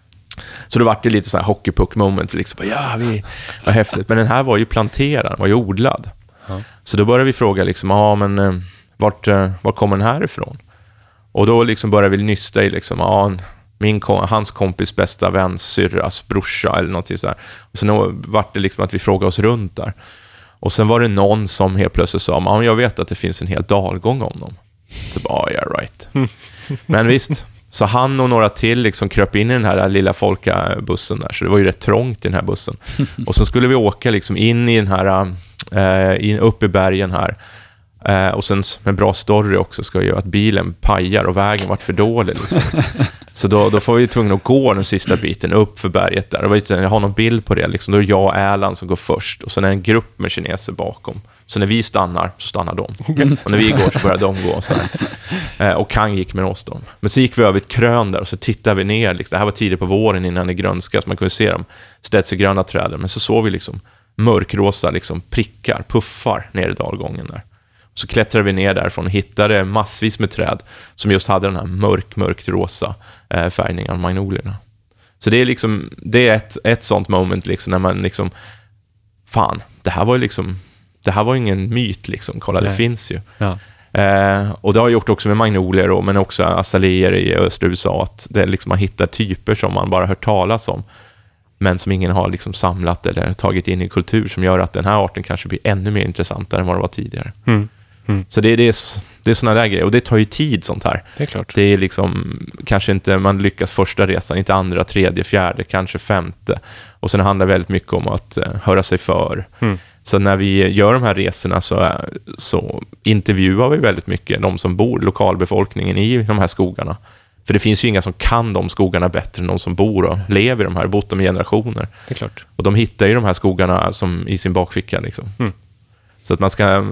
Så då var det lite så här hockeypuck moment. Liksom. Ja, vi, vad häftigt. Men den här var ju planterad, var ju odlad. Ja. Så då började vi fråga, liksom, ah, men, eh, vart, eh, vart kommer den här ifrån? Och då liksom började vi nysta i, liksom, ah, min, hans kompis bästa väns syrras brorsa eller någonting sådär. Och sen var det liksom att vi frågade oss runt där. Och sen var det någon som helt plötsligt sa, jag vet att det finns en hel dalgång om dem. Så bara, ah, yeah right. Men visst, så han och några till liksom kröp in i den här lilla folkabussen där, så det var ju rätt trångt i den här bussen. Och så skulle vi åka liksom in i den här, eh, in, upp i bergen här. Eh, och sen med bra story också ska ju att bilen pajar och vägen vart för dålig. Liksom. Så då, då får vi tvungna att gå den sista biten upp för berget där. Och jag har någon bild på det. Liksom. Då är jag och Erland som går först och sen är det en grupp med kineser bakom. Så när vi stannar så stannar de. Och när vi går så börjar de gå. Så eh, och Kang gick med oss då. Men så gick vi över ett krön där och så tittade vi ner. Liksom. Det här var tidigt på våren innan det grönska, så man kunde se de städsegröna träden. Men så såg vi liksom mörkrosa liksom prickar, puffar ner i dalgången där. Så klättrade vi ner därifrån och hittade massvis med träd som just hade den här mörk, mörkt rosa eh, färgningen av magnolierna. Så det är, liksom, det är ett, ett sånt moment liksom, när man liksom, fan, det här var ju liksom, det här var ingen myt liksom, kolla Nej. det finns ju. Ja. Eh, och det har jag gjort också med magnolier, och, men också azaleer i östra USA, att det liksom, man hittar typer som man bara hört talas om, men som ingen har liksom samlat eller tagit in i kultur, som gör att den här arten kanske blir ännu mer intressantare än vad det var tidigare. Mm. Mm. Så det, det, är, det är sådana där grejer, och det tar ju tid sånt här. Det är klart. Det är liksom, kanske inte man lyckas första resan, inte andra, tredje, fjärde, kanske femte. Och sen handlar det väldigt mycket om att uh, höra sig för. Mm. Så när vi gör de här resorna så, så intervjuar vi väldigt mycket de som bor, lokalbefolkningen i de här skogarna. För det finns ju inga som kan de skogarna bättre än de som bor och lever i de här, bott dem i generationer. Det är klart. Och de hittar ju de här skogarna som i sin bakficka. Liksom. Mm. Så att man ska...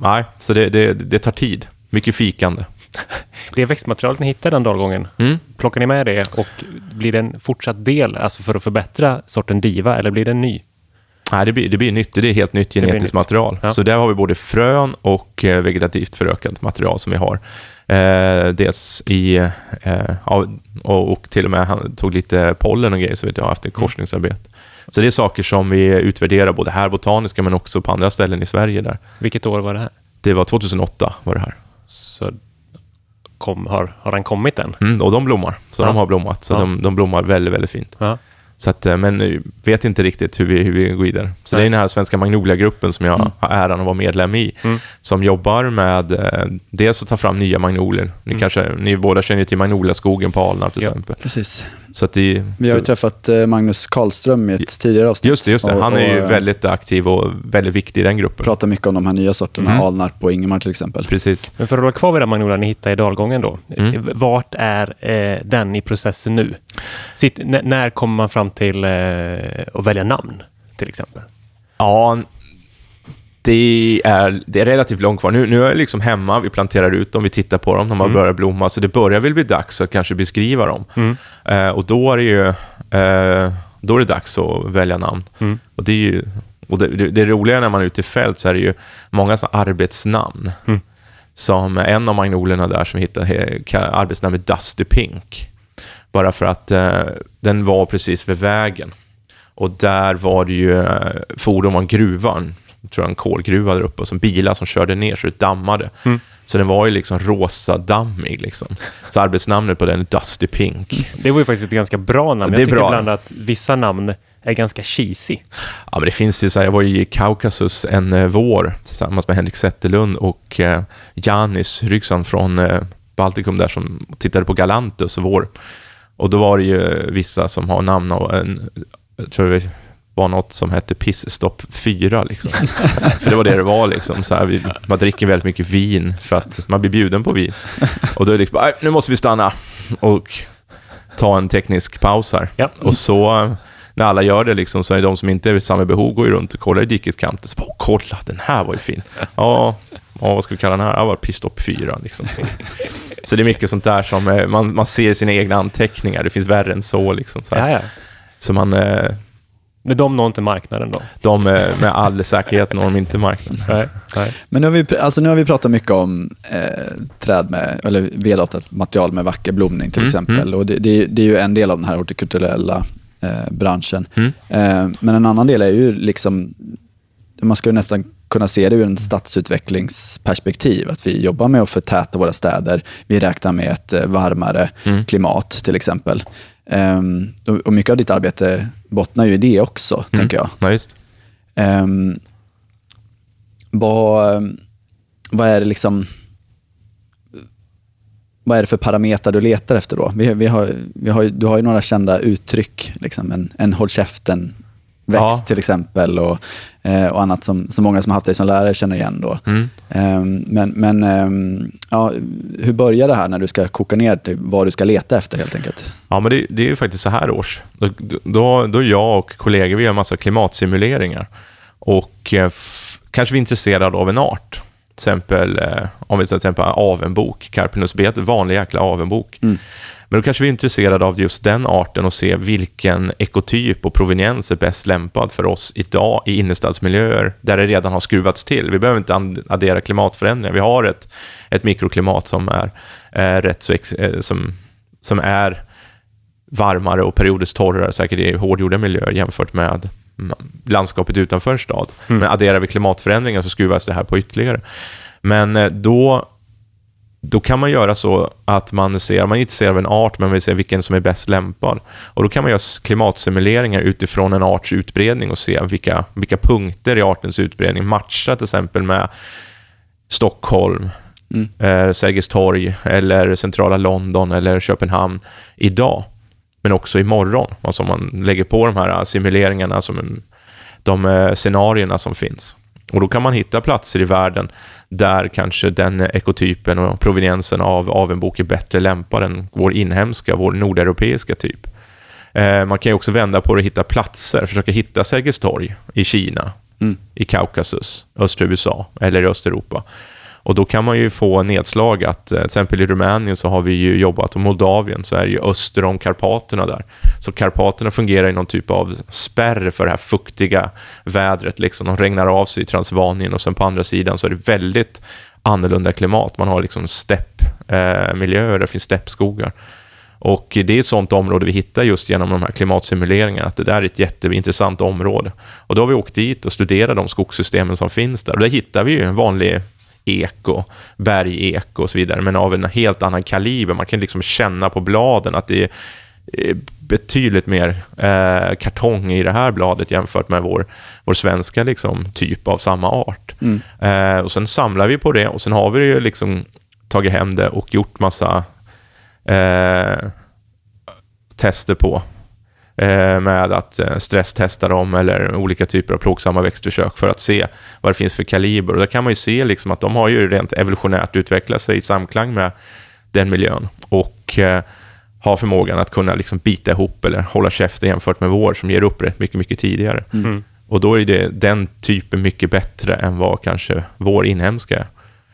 Nej, så det, det, det tar tid. Mycket fikande. Det växtmaterialet ni hittar den dalgången, mm. plockar ni med det och blir det en fortsatt del alltså för att förbättra sorten diva eller blir det en ny? Nej, det blir, det blir nytt. Det är helt nytt genetiskt nytt. material. Ja. Så där har vi både frön och eh, vegetativt förökat material som vi har. Eh, dels i, eh, och, och, till och med han tog lite pollen och grejer, så vet jag ett mm. korsningsarbete. Så det är saker som vi utvärderar både här botaniska men också på andra ställen i Sverige. där. Vilket år var det här? Det var 2008 var det här. Så kom, har, har den kommit än? Mm, och de blommar. Så ja. de har blommat. Så ja. de, de blommar väldigt, väldigt fint. Ja. Så att, eh, men vet inte riktigt hur vi, hur vi går vidare. Så Nej. det är den här svenska Magnolia-gruppen som jag mm. har äran att vara medlem i, mm. som jobbar med eh, dels att ta fram nya magnolier. Ni, mm. kanske, ni båda känner till Magnoliaskogen på Alnarp till ja. exempel. Precis. Så att det, vi har ju träffat eh, Magnus Karlström i ett tidigare avsnitt. Just det, just det. han är ju och, väldigt aktiv och väldigt viktig i den gruppen. Pratar mycket om de här nya sorterna, mm. Alnarp och Ingemar till exempel. Precis. Men för att hålla kvar vid den magnolia ni hittade i dalgången då, mm. vart är eh, den i processen nu? Sitt, när kommer man fram till eh, att välja namn, till exempel? Ja, det är, det är relativt långt kvar. Nu, nu är jag liksom hemma, vi planterar ut dem, vi tittar på dem, de har mm. börjat blomma, så det börjar väl bli dags att kanske beskriva dem. Mm. Eh, och då är det ju eh, då är det dags att välja namn. Mm. Och det, är ju, och det, det, det roliga när man är ute i fält så är det ju många så arbetsnamn. Mm. Som en av magnolierna där som hittade arbetsnamnet Dusty Pink. Bara för att eh, den var precis vid vägen. Och där var det ju eh, fordon från gruvan tror jag, en kolgruva där uppe och som bilar som körde ner så det dammade. Mm. Så den var ju liksom rosa dammig. Liksom. Så arbetsnamnet på den är Dusty Pink. Det var ju faktiskt ett ganska bra namn. Jag tycker bra. ibland att vissa namn är ganska cheesy. Ja, men det finns ju så här, jag var i Kaukasus en eh, vår tillsammans med Henrik Zetterlund och eh, Janis Ryxan från eh, Baltikum där som tittade på Galantus vår. Och då var det ju vissa som har namn av en, jag tror det var något som hette Pissstopp 4. Liksom. för det var det det var. Liksom. Så här, man dricker väldigt mycket vin för att man blir bjuden på vin. Och då är det liksom, nu måste vi stanna och ta en teknisk paus här. Ja. Och så när alla gör det liksom, så är det de som inte är samma behov går ju runt och kollar i dikeskanten. Så bara, kolla, den här var ju fin. Ja, ja vad ska vi kalla den här? Ja, var Pistop 4. Liksom. Så. det är mycket sånt där som eh, man, man ser i sina egna anteckningar. Det finns värre än så. Liksom, så, ja, ja. så man... Eh, men de når inte marknaden då? De med all säkerhet når de inte marknaden. Nej, nej. Men nu har, vi, alltså nu har vi pratat mycket om eh, träd med, eller vedatat material med vacker blomning till mm, exempel. Mm. Och det, det, det, är ju en del av den här hortikulturella eh, branschen. Mm. Eh, men en annan del är ju liksom, man ska ju nästan kunna se det ur en stadsutvecklingsperspektiv. Att vi jobbar med att förtäta våra städer. Vi räknar med ett eh, varmare mm. klimat till exempel. Um, och mycket av ditt arbete bottnar ju i det också, mm. tänker jag. Ja, just. Um, vad, vad är det liksom vad är det för parametrar du letar efter då? Vi, vi har, vi har, du har ju några kända uttryck, liksom en, en håll käften växt ja. till exempel och, eh, och annat som, som många som har haft dig som lärare känner igen. Då. Mm. Eh, men men eh, ja, hur börjar det här när du ska koka ner till vad du ska leta efter helt enkelt? Ja, men det, det är ju faktiskt så här års. Då, då, då jag och kollegor vi gör en massa klimatsimuleringar och eh, kanske vi är intresserade av en art exempel, eh, om vi till exempel avenbok, Carpinus bet, vanlig jäkla avenbok. Mm. Men då kanske vi är intresserade av just den arten och se vilken ekotyp och proveniens är bäst lämpad för oss idag i innerstadsmiljöer där det redan har skruvats till. Vi behöver inte addera klimatförändringar. Vi har ett, ett mikroklimat som är, är rätt så ex, eh, som, som är varmare och periodiskt torrare, säkert i hårdgjorda miljöer jämfört med landskapet utanför en stad. Mm. Men adderar vi klimatförändringar så skruvas det här på ytterligare. Men eh, då, då kan man göra så att man ser, man är intresserad av en art, men vill se vilken som är bäst lämpad. Och då kan man göra klimatsimuleringar utifrån en arts utbredning och se vilka, vilka punkter i artens utbredning matchar till exempel med Stockholm, mm. eh, Sergels torg eller centrala London eller Köpenhamn idag men också imorgon. Alltså man lägger på de här simuleringarna, som de eh, scenarierna som finns. Och då kan man hitta platser i världen där kanske den ekotypen och proveniensen av, av en bok är bättre lämpad än vår inhemska, vår nordeuropeiska typ. Eh, man kan ju också vända på det och hitta platser, försöka hitta Sergels torg i Kina, mm. i Kaukasus, östra USA eller i Östeuropa. Och då kan man ju få nedslag att, eh, till exempel i Rumänien så har vi ju jobbat, och Moldavien så är det ju öster om Karpaterna där. Så Karpaterna fungerar i någon typ av spärr för det här fuktiga vädret. Liksom. De regnar av sig i Transvanien och sen på andra sidan så är det väldigt annorlunda klimat. Man har liksom steppmiljöer, eh, det finns steppskogar. Och det är ett sånt område vi hittar just genom de här klimatsimuleringarna, att det där är ett jätteintressant område. Och då har vi åkt dit och studerat de skogssystemen som finns där. Och där hittar vi ju en vanlig eko, bergeko och så vidare, men av en helt annan kaliber. Man kan liksom känna på bladen att det är betydligt mer eh, kartong i det här bladet jämfört med vår, vår svenska liksom, typ av samma art. Mm. Eh, och sen samlar vi på det och sen har vi ju liksom tagit hem det och gjort massa eh, tester på med att eh, stresstesta dem eller olika typer av plågsamma växtförsök för att se vad det finns för kaliber. Och där kan man ju se liksom att de har ju rent evolutionärt utvecklat sig i samklang med den miljön och eh, har förmågan att kunna liksom bita ihop eller hålla käften jämfört med vår som ger upp rätt mycket, mycket tidigare. Mm. Och då är det den typen mycket bättre än vad kanske vår inhemska är.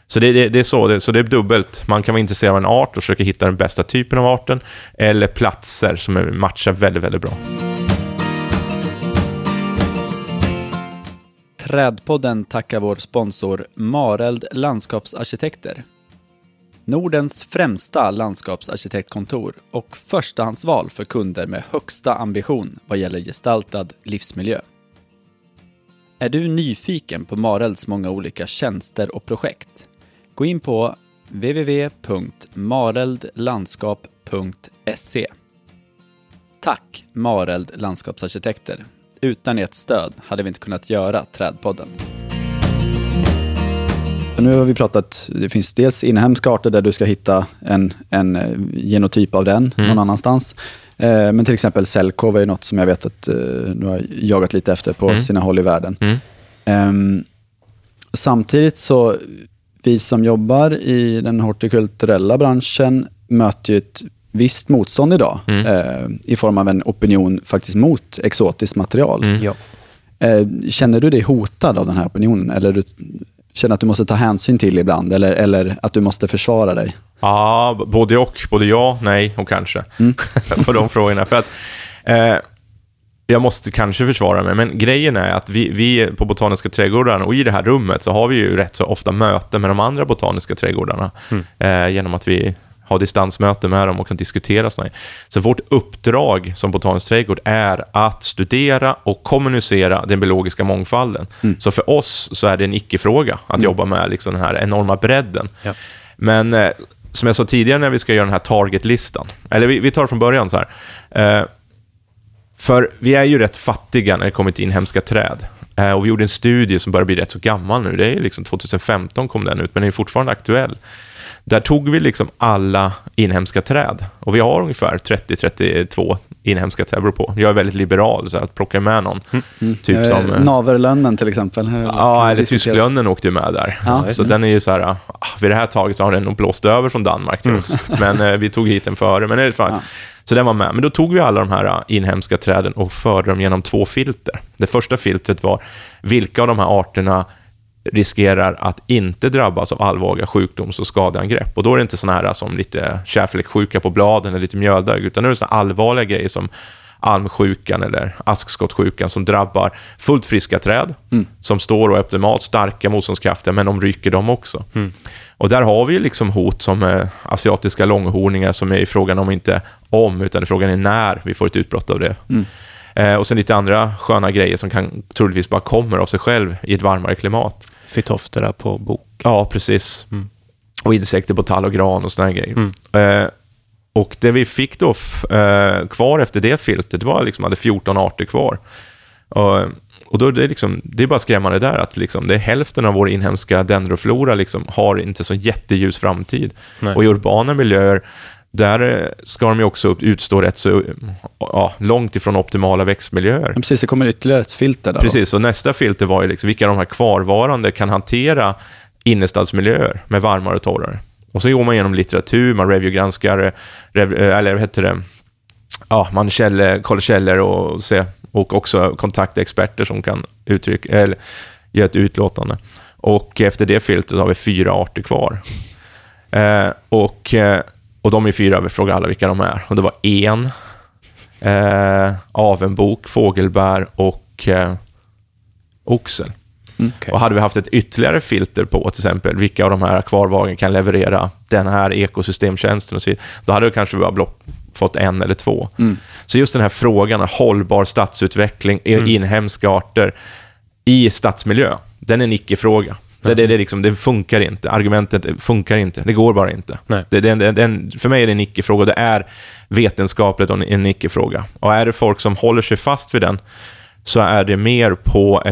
Så det, det, det, är så, det, så det är dubbelt. Man kan vara intresserad av en art och försöka hitta den bästa typen av arten, eller platser som matchar väldigt, väldigt bra. Trädpodden tackar vår sponsor Mareld Landskapsarkitekter. Nordens främsta landskapsarkitektkontor och förstahandsval för kunder med högsta ambition vad gäller gestaltad livsmiljö. Är du nyfiken på Marelds många olika tjänster och projekt? Gå in på www.mareldlandskap.se. Tack Mareld Landskapsarkitekter. Utan ert stöd hade vi inte kunnat göra Trädpodden. Nu har vi pratat, det finns dels inhemska arter där du ska hitta en, en eh, genotyp av den mm. någon annanstans. Eh, men till exempel Cellcove är något som jag vet att eh, du har jagat lite efter på mm. sina håll i världen. Mm. Um, samtidigt så, vi som jobbar i den hortikulturella branschen möter ju ett visst motstånd idag mm. eh, i form av en opinion faktiskt mot exotiskt material. Mm. Ja. Eh, känner du dig hotad av den här opinionen? Eller du känner att du måste ta hänsyn till ibland? Eller, eller att du måste försvara dig? Ja, både och. Både ja, nej och kanske. Mm. på de frågorna. För att, eh, jag måste kanske försvara mig, men grejen är att vi, vi på Botaniska trädgården och i det här rummet så har vi ju rätt så ofta möten med de andra botaniska trädgårdarna. Mm. Eh, genom att vi ha distansmöte med dem och kan diskutera sådana Så vårt uppdrag som Botanisk trädgård är att studera och kommunicera den biologiska mångfalden. Mm. Så för oss så är det en icke-fråga att mm. jobba med liksom den här enorma bredden. Ja. Men eh, som jag sa tidigare när vi ska göra den här targetlistan, eller vi, vi tar från början så här. Eh, för vi är ju rätt fattiga när det kommer till inhemska träd. Eh, och vi gjorde en studie som börjar bli rätt så gammal nu. Det är liksom 2015 kom den ut, men den är fortfarande aktuell. Där tog vi liksom alla inhemska träd. Och vi har ungefär 30-32 inhemska träd, beror på. Jag är väldigt liberal, så att plocka med någon. Mm. mm. Typ eh, som, eh, Naverlönnen till exempel. Ja, eller Tysklönnen åkte ju med där. Ja. Så mm. den är ju så här, ah, vid det här taget så har den nog blåst över från Danmark till mm. oss. Men eh, vi tog hit den före. Men det är fan. Ja. Så den var med. Men då tog vi alla de här ah, inhemska träden och förde dem genom två filter. Det första filtret var, vilka av de här arterna riskerar att inte drabbas av allvarliga sjukdoms och skadeangrepp. Och då är det inte sådana här som lite kärlfläcksjuka på bladen eller lite mjöldög, utan nu är det sådana allvarliga grejer som almsjukan eller askskottsjukan som drabbar fullt friska träd mm. som står och är optimalt starka, motståndskraftiga, men de ryker dem också. Mm. Och där har vi liksom hot som eh, asiatiska långhorningar som är i frågan om inte om, utan frågan är när vi får ett utbrott av det. Mm. Eh, och sen lite andra sköna grejer som kan troligtvis bara kommer av sig själv i ett varmare klimat. Fytoftera på bok. Ja, precis. Mm. Och insekter på tall och gran och sådana grejer. Mm. Eh, och det vi fick då eh, kvar efter det filtret var liksom, hade 14 arter kvar. Och, och då är det, liksom, det är bara skrämmande där att liksom, det är hälften av vår inhemska dendroflora liksom, har inte så jätteljus framtid. Nej. Och i urbana miljöer där eh, ska de ju också utstå rätt så ja, långt ifrån optimala växtmiljöer. Ja, precis, det kommer ytterligare ett filter där. Precis, och nästa filter var ju liksom vilka de här kvarvarande kan hantera innerstadsmiljöer med varmare och torrare. Och så går man igenom litteratur, man reviewgranskar, rev, eh, eller vad heter det, ja, man källor, kollar källor och, se, och också kontakta experter som kan uttrycka, eller ge ett utlåtande. Och efter det filtret har vi fyra arter kvar. Eh, och eh, och de är fyra, vi frågar alla vilka de är. Och det var en, eh, avenbok, fågelbär och eh, oxel. Mm, okay. Och hade vi haft ett ytterligare filter på till exempel vilka av de här kvarvagen kan leverera den här ekosystemtjänsten och så vidare, då hade vi kanske bara fått en eller två. Mm. Så just den här frågan, hållbar stadsutveckling, mm. inhemska arter i stadsmiljö, den är en icke-fråga. Det, det, det, liksom, det funkar inte. Argumentet funkar inte. Det går bara inte. Det, det, det, för mig är det en icke-fråga. Det är vetenskapligt en icke-fråga. Och är det folk som håller sig fast vid den, så är det mer på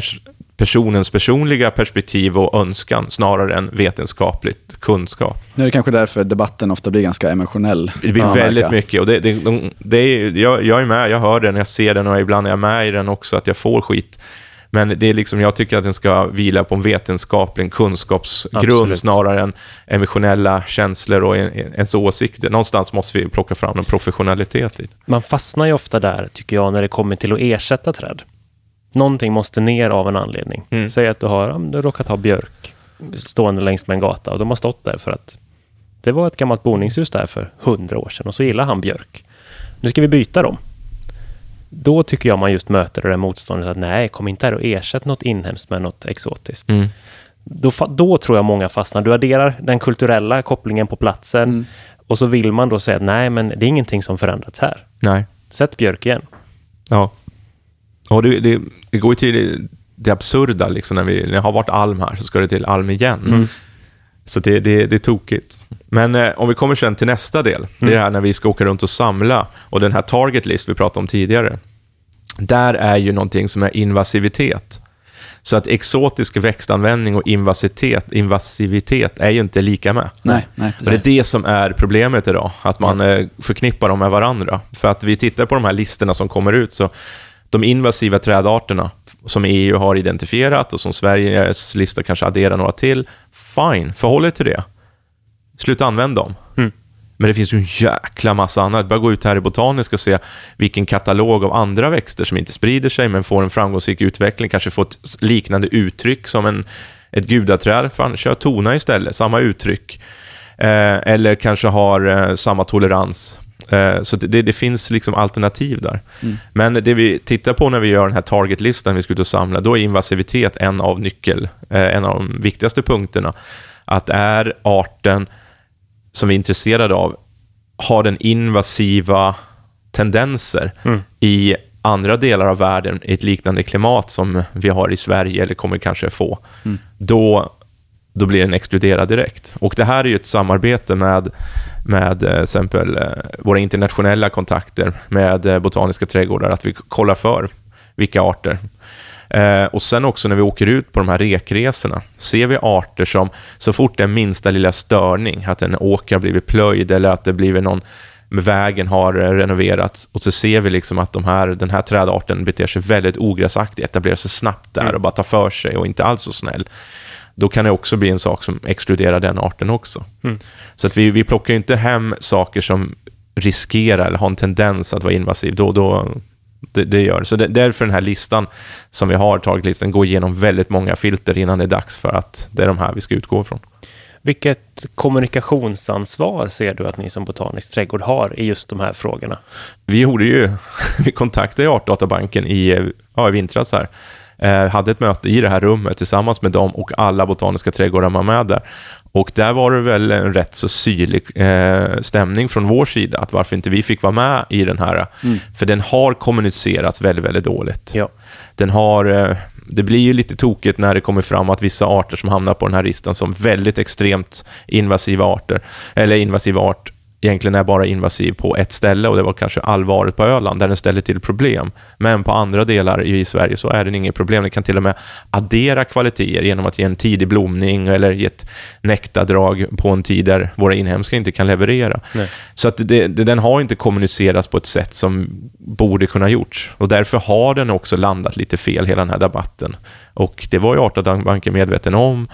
personens personliga perspektiv och önskan snarare än vetenskapligt kunskap. Det är kanske därför debatten ofta blir ganska emotionell. Det blir väldigt mycket. Och det, det, de, det är, jag, jag är med, jag hör den, jag ser den och ibland är jag med i den också, att jag får skit. Men det är liksom, jag tycker att den ska vila på en vetenskaplig en kunskapsgrund Absolut. snarare än emotionella känslor och ens åsikter. Någonstans måste vi plocka fram en professionalitet. I. Man fastnar ju ofta där, tycker jag, när det kommer till att ersätta träd. Någonting måste ner av en anledning. Mm. Säg att du har du råkat ha björk stående längs med en gata och de har stått där för att det var ett gammalt boningshus där för hundra år sedan och så gillar han björk. Nu ska vi byta dem då tycker jag man just möter det där motståndet att nej, kom inte här och ersätt något inhemskt med något exotiskt. Mm. Då, då tror jag många fastnar. Du adderar den kulturella kopplingen på platsen mm. och så vill man då säga att nej, men det är ingenting som förändrats här. Nej. Sätt björk igen. Ja. Och det, det, det går ju till det absurda, liksom, när, vi, när jag har varit alm här så ska det till alm igen. Mm. Så det, det, det är tokigt. Men eh, om vi kommer sen till nästa del, det är mm. det här när vi ska åka runt och samla och den här target list vi pratade om tidigare. Där är ju någonting som är invasivitet. Så att exotisk växtanvändning och invasivitet, invasivitet är ju inte lika med. Nej, nej, det är det som är problemet idag, att man eh, förknippar dem med varandra. För att vi tittar på de här listorna som kommer ut, så de invasiva trädarterna som EU har identifierat och som Sveriges lista kanske adderar några till, fine, förhåll er till det. Sluta använda dem. Mm. Men det finns ju en jäkla massa annat. Bara gå ut här i Botaniska och se vilken katalog av andra växter som inte sprider sig, men får en framgångsrik utveckling, kanske får ett liknande uttryck som en, ett gudaträd. Fan, kör tona istället, samma uttryck. Eh, eller kanske har eh, samma tolerans. Eh, så det, det, finns liksom alternativ där. Mm. Men det vi tittar på när vi gör den här targetlistan vi ska ut och samla, då är invasivitet en av nyckel, eh, en av de viktigaste punkterna. Att är arten som vi är intresserade av, har den invasiva tendenser mm. i andra delar av världen i ett liknande klimat som vi har i Sverige eller kommer kanske få, mm. då, då blir den exkluderad direkt. Och det här är ju ett samarbete med, med eh, exempel eh, våra internationella kontakter med eh, botaniska trädgårdar, att vi kollar för vilka arter Eh, och sen också när vi åker ut på de här rekresorna, ser vi arter som så fort det är minsta lilla störning, att en åker har blivit plöjd eller att det blivit någon vägen har renoverats och så ser vi liksom att de här, den här trädarten beter sig väldigt ogräsaktigt, etablerar sig snabbt där mm. och bara tar för sig och inte alls så snäll. Då kan det också bli en sak som exkluderar den arten också. Mm. Så att vi, vi plockar inte hem saker som riskerar eller har en tendens att vara invasiv. Då, då, det, det gör Så det, därför den här listan som vi har, targetlistan, går igenom väldigt många filter innan det är dags för att det är de här vi ska utgå ifrån. Vilket kommunikationsansvar ser du att ni som Botanisk trädgård har i just de här frågorna? Vi gjorde ju, vi kontaktade Artdatabanken i, ja, i vintras här. Eh, hade ett möte i det här rummet tillsammans med dem och alla botaniska trädgårdar var med där. Och där var det väl en rätt så syrlig eh, stämning från vår sida, att varför inte vi fick vara med i den här. Mm. För den har kommunicerats väldigt, väldigt dåligt. Ja. Den har, eh, det blir ju lite tokigt när det kommer fram att vissa arter som hamnar på den här listan som väldigt extremt invasiva arter, eller invasiv art, egentligen är bara invasiv på ett ställe och det var kanske allvaret på Öland där den ställer till problem. Men på andra delar i Sverige så är den inget problem. Den kan till och med addera kvaliteter genom att ge en tidig blomning eller ge ett nektardrag på en tid där våra inhemska inte kan leverera. Nej. Så att det, det, den har inte kommunicerats på ett sätt som borde kunna gjorts och därför har den också landat lite fel, hela den här debatten. Och det var ju Artdatabanken medveten om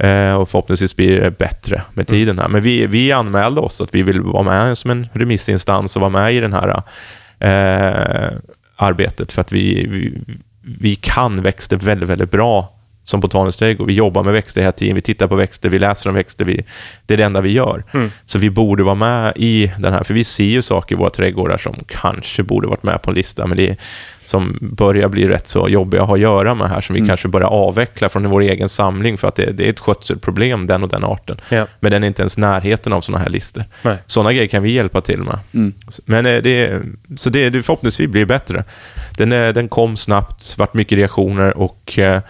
Eh, och förhoppningsvis blir det bättre med tiden här. Men vi, vi anmälde oss att vi vill vara med som en remissinstans och vara med i det här eh, arbetet för att vi, vi, vi kan växter väldigt, väldigt bra som botanisk trädgård. Vi jobbar med växter hela tiden, vi tittar på växter, vi läser om växter, vi, det är det enda vi gör. Mm. Så vi borde vara med i den här, för vi ser ju saker i våra trädgårdar som kanske borde varit med på en lista, men det, som börjar bli rätt så jobbiga att ha att göra med här, som vi mm. kanske börjar avveckla från vår egen samling, för att det, det är ett skötselproblem, den och den arten. Ja. Men den är inte ens närheten av sådana här listor. Nej. Sådana grejer kan vi hjälpa till med. Mm. Men eh, det, så det, det förhoppningsvis blir bättre. Den, är, den kom snabbt, vart mycket reaktioner och eh,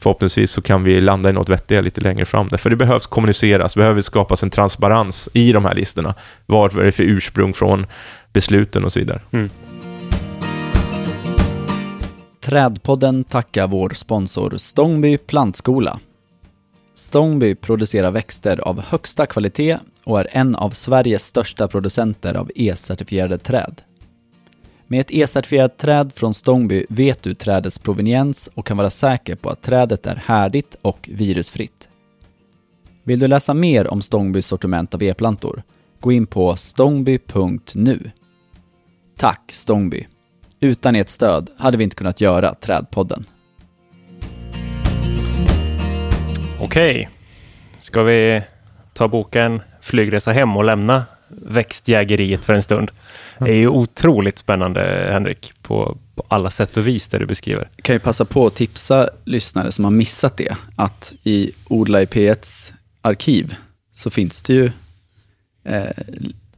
förhoppningsvis så kan vi landa i något vettigt lite längre fram. För det behövs kommuniceras, det behöver skapas en transparens i de här listorna. Vad är det för ursprung från besluten och så vidare. Mm. Trädpodden tackar vår sponsor Stångby plantskola. Stångby producerar växter av högsta kvalitet och är en av Sveriges största producenter av E-certifierade träd. Med ett E-certifierat träd från Stångby vet du trädets proveniens och kan vara säker på att trädet är härdigt och virusfritt. Vill du läsa mer om Stångbys sortiment av e-plantor? Gå in på stångby.nu. Tack Stångby! Utan ert stöd hade vi inte kunnat göra Trädpodden. Okej, ska vi ta boken Flygresa hem och lämna växtjägeriet för en stund? Det är ju otroligt spännande, Henrik, på, på alla sätt och vis det du beskriver. Jag kan ju passa på att tipsa lyssnare som har missat det, att i Odla i P1s arkiv så finns det ju eh,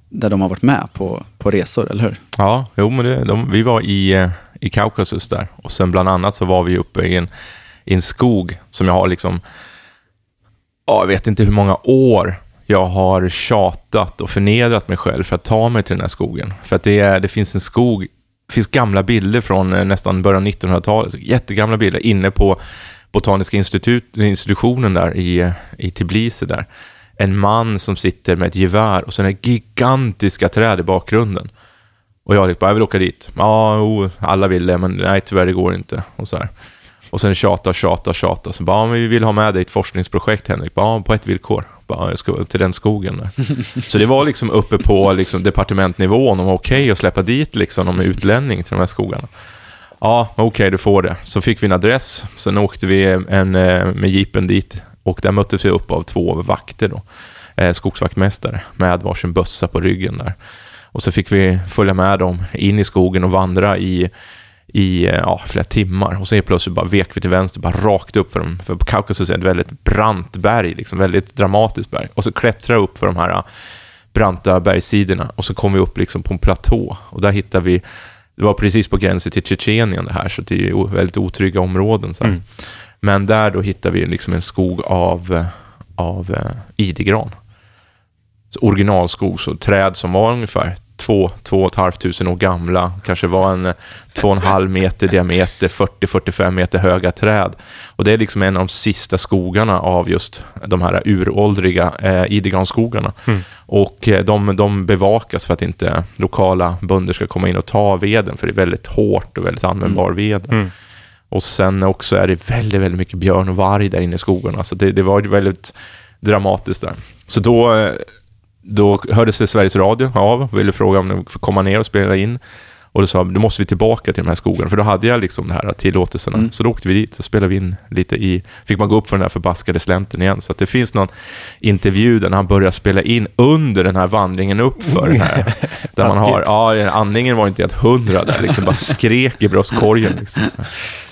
där de har varit med på, på resor, eller hur? Ja, jo, men det, de, vi var i, eh, i Kaukasus där och sen bland annat så var vi uppe i en, i en skog som jag har liksom, ja, jag vet inte hur många år jag har tjatat och förnedrat mig själv för att ta mig till den här skogen. För att det, är, det finns en skog, det finns gamla bilder från eh, nästan början av 1900-talet, jättegamla bilder inne på Botaniska institut, institutionen där i, eh, i Tbilisi där. En man som sitter med ett gevär och sen är gigantiska träd i bakgrunden. Och jag liksom, jag vill åka dit. Ja, oh, alla vill det, men nej tyvärr det går inte. Och så här. Och sen tjata, tjata, tjata. Så bara, ja, vi vill ha med dig ett forskningsprojekt Henrik. Ja, på ett villkor. Bara, jag ska till den skogen där. så det var liksom uppe på liksom, departementnivån, om okej okay att släppa dit liksom, någon utlänning till de här skogarna. Ja, okej, okay, du får det. Så fick vi en adress, sen åkte vi en, eh, med jeepen dit och där möttes vi upp av två vakter då. Eh, skogsvaktmästare med varsin bössa på ryggen där. Och så fick vi följa med dem in i skogen och vandra i i eh, ja, flera timmar. Och så plötsligt bara vek vi till vänster, bara rakt upp för dem. För Kaukasus är ett väldigt brant berg, liksom, väldigt dramatiskt berg. Och så klättra upp för de här eh, branta bergssidorna och så kom vi upp liksom på en platå. Och där hittade vi, det var precis på gränsen till Tjetjenien det här, så det är väldigt otrygga områden. Så mm. Men där då hittade vi liksom en skog av, eh, av uh, idegran. Så originalskog, så träd som var ungefär två, två och ett halvt tusen år gamla, kanske var en två och en halv meter diameter, 40-45 meter höga träd. Och det är liksom en av de sista skogarna av just de här uråldriga eh, idegranskogarna. Mm. Och eh, de, de bevakas för att inte lokala bönder ska komma in och ta veden, för det är väldigt hårt och väldigt användbar mm. ved. Mm. Och sen också är det väldigt, väldigt mycket björn och varg där inne i skogarna, så det, det var väldigt dramatiskt där. Så då eh, då hörde sig Sveriges Radio av och ville fråga om de får komma ner och spela in. Och då sa då måste vi tillbaka till de här skogarna, för då hade jag liksom de här tillåtelserna. Mm. Så då åkte vi dit, så spelade vi in lite i, fick man gå upp för den här förbaskade slänten igen. Så att det finns någon intervju där han börjar spela in under den här vandringen upp för den här. Där man har, ja, andningen var inte helt hundra där, liksom bara skrek i bröstkorgen. Liksom.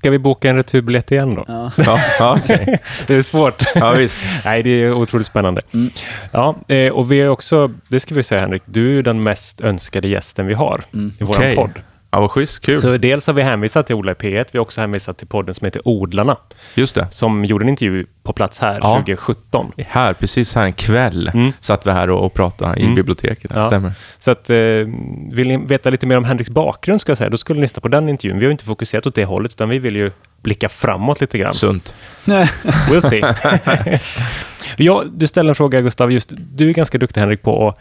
Ska vi boka en returbiljett igen då? Ja. ja, okay. det är svårt. Ja, visst. Nej, det är otroligt spännande. Mm. Ja, eh, och vi är också, det ska vi säga Henrik, du är den mest önskade gästen vi har mm. i vår okay. podd. Ja, vad schysst. Kul. Så dels har vi hänvisat till Odla i P1. Vi har också hänvisat till podden som heter Odlarna. Just det. Som gjorde en intervju på plats här ja. 2017. Här, precis här en kväll, mm. satt vi här och, och pratade i mm. biblioteket. Ja. Stämmer. Så att, eh, vill ni veta lite mer om Henriks bakgrund, ska jag säga, då skulle ni lyssna på den intervjun. Vi har inte fokuserat åt det hållet, utan vi vill ju blicka framåt lite grann. Sunt. we'll see. ja, du ställer en fråga, Gustav. Just, du är ganska duktig, Henrik, på att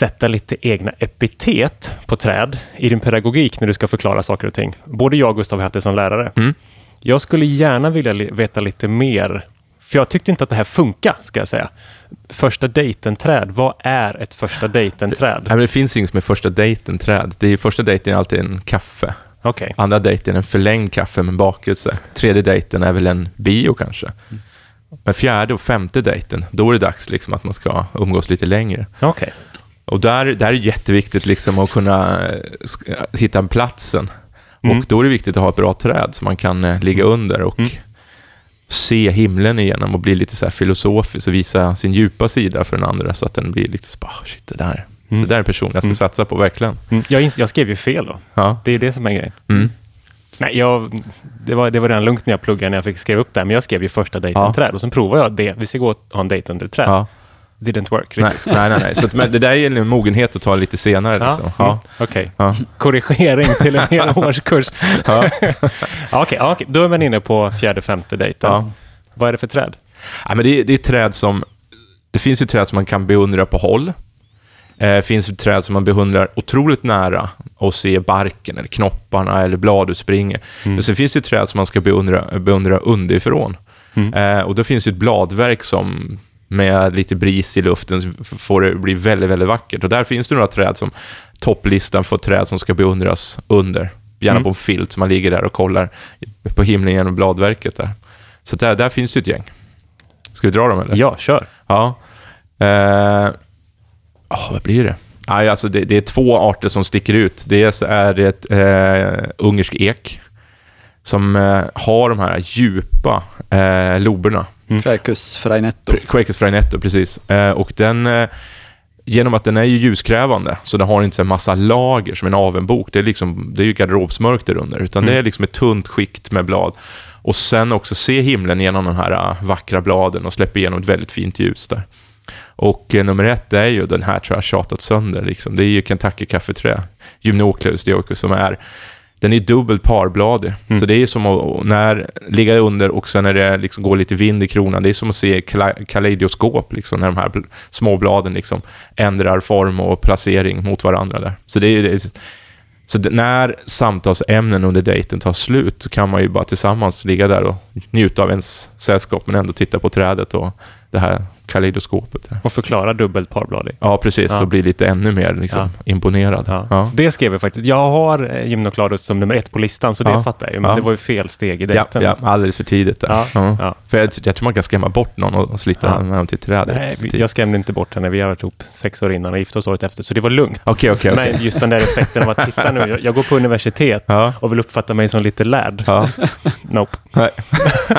sätta lite egna epitet på träd i din pedagogik när du ska förklara saker och ting. Både jag och Gustav har haft det som lärare. Mm. Jag skulle gärna vilja veta lite mer, för jag tyckte inte att det här funkar, ska jag säga. Första dejten-träd, vad är ett första dejten-träd? Det, det finns inget som är första dejten-träd. Det är första dejten är alltid en kaffe. Okay. Andra dejten är en förlängd kaffe med bakelse. Tredje dejten är väl en bio kanske. Mm. Men fjärde och femte dejten, då är det dags liksom att man ska umgås lite längre. Okay. Och där, där är det jätteviktigt liksom att kunna eh, hitta platsen. Mm. Och då är det viktigt att ha ett bra träd som man kan eh, ligga under och mm. se himlen igenom och bli lite så här filosofisk och visa sin djupa sida för den andra så att den blir lite så oh, shit, det där, mm. det där är en person jag ska mm. satsa på, verkligen. Mm. Jag, jag skrev ju fel då. Ja. Det är det som är grejen. Mm. Nej, jag, det, var, det var redan lugnt när jag pluggade när jag fick skriva upp det, men jag skrev ju första dejten ja. träd och sen provade jag det. Vi ska gå och ha en dejt under träd. Ja didn't work. Nej, nej, nej, nej. Så att, men det där är en mogenhet att ta lite senare. Liksom. Ja, mm, Okej, okay. ja. korrigering till en hel årskurs. ja. Okej, okay, okay. då är man inne på fjärde, femte dejten. Ja. Vad är det för träd? Ja, men det, det är träd som... Det finns ju träd som man kan beundra på håll. Det eh, finns ju träd som man beundrar otroligt nära och se barken, eller knopparna eller bladutspringet. Mm. Men sen finns det träd som man ska beundra, beundra underifrån. Mm. Eh, och då finns ju ett bladverk som med lite bris i luften får det bli väldigt, väldigt vackert. Och där finns det några träd som topplistan för träd som ska beundras under. Gärna mm. på en filt, så man ligger där och kollar på himlen genom bladverket där. Så där, där finns det ett gäng. Ska vi dra dem eller? Ja, kör. Ja. Eh, oh, vad blir det? Nej, alltså det, det, är två arter som sticker ut. Dels är det ett eh, ungersk ek som eh, har de här djupa eh, loberna Mm. Quercus frainetto. Quercus frainetto, precis. Eh, och den, eh, genom att den är ju ljuskrävande, så den har inte en massa lager som en avenbok. Det är, liksom, det är ju garderobsmörkt där under, utan mm. det är liksom ett tunt skikt med blad. Och sen också se himlen genom de här uh, vackra bladen och släppa igenom ett väldigt fint ljus där. Och eh, nummer ett är ju den här tror jag tjatat sönder. Liksom. Det är ju Kentucky kaffeträ, Gymnocleus dioicus, som är den är dubbelt parbladig. Mm. Så det är som att när, ligga under och sen när det liksom går lite vind i kronan, det är som att se kaleidoskop, liksom, när de här små bladen liksom ändrar form och placering mot varandra där. Så det är, så när samtalsämnen under dejten tar slut så kan man ju bara tillsammans ligga där och njuta av ens sällskap men ändå titta på trädet och det här kaleidoskopet. Och förklara dubbelt parbladig. Ja, precis. Ja. Och bli lite ännu mer liksom, ja. imponerad. Ja. ja. Det skrev jag faktiskt. Jag har eh, Gymnokladus som nummer ett på listan, så det fattar jag ju. Men det var ju fel steg i dejten. Ja, alldeles för tidigt. Där. För jag, jag, tror man kan skrämma bort någon och slita ja. med dem till trädet. Nej, jag skrämde inte bort henne. Vi har varit ihop sex år innan och gift oss året efter, så det var lugnt. Okay, okay, okay. Men just den där effekten av att titta nu, jag, jag går på universitet och vill uppfatta mig som lite lärd. nope. Nej.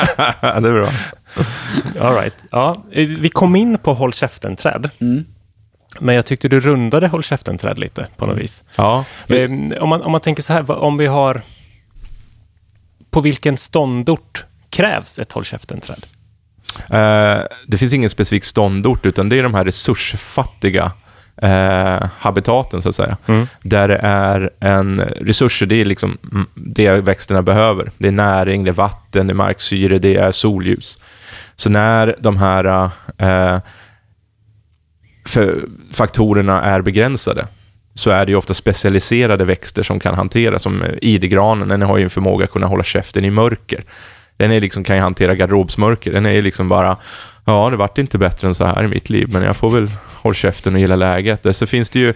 det är bra. All right. ja, vi kom in på Håll käften-träd. Mm. Men jag tyckte du rundade Håll käften-träd lite på något vis. Ja. Men... Om, man, om man tänker så här, om vi har... På vilken ståndort krävs ett Håll käften-träd? Uh, det finns ingen specifik ståndort, utan det är de här resursfattiga eh, habitaten, så att säga. Mm. Där det är en resurser, det är liksom det växterna behöver. Det är näring, det är vatten, det är marksyre, det är solljus. Så när de här eh, faktorerna är begränsade så är det ju ofta specialiserade växter som kan hantera, som eh, idegranen, den har ju en förmåga att kunna hålla käften i mörker. Den är liksom, kan ju hantera garderobsmörker. Den är ju liksom bara, ja, det vart inte bättre än så här i mitt liv, men jag får väl hålla käften och gilla läget. Så finns det ju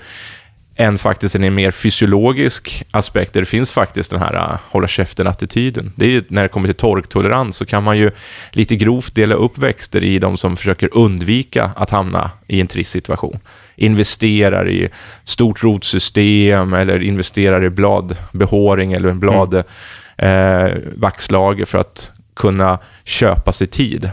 en faktiskt en mer fysiologisk aspekt, där det finns faktiskt den här uh, hålla käften-attityden. Det är ju, när det kommer till torktolerans så kan man ju lite grovt dela upp växter i de som försöker undvika att hamna i en trist situation. Investerar i stort rotsystem eller investerar i bladbehåring eller blad, mm. eh, vaxlager för att kunna köpa sig tid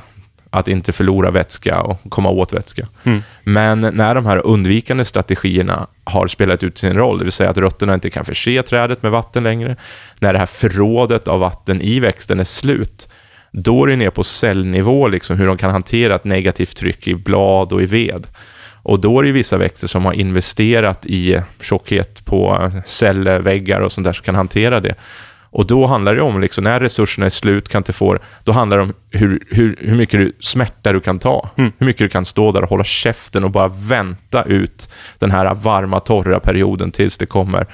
att inte förlora vätska och komma åt vätska. Mm. Men när de här undvikande strategierna har spelat ut sin roll, det vill säga att rötterna inte kan förse trädet med vatten längre, när det här förrådet av vatten i växten är slut, då är det ner på cellnivå liksom, hur de kan hantera ett negativt tryck i blad och i ved. Och då är det vissa växter som har investerat i tjockhet på cellväggar och sånt där som kan hantera det. Och då handlar det om, liksom, när resurserna är slut, kan inte få då handlar det om hur, hur, hur mycket du, smärta du kan ta. Mm. Hur mycket du kan stå där och hålla käften och bara vänta ut den här varma, torra perioden tills det kommer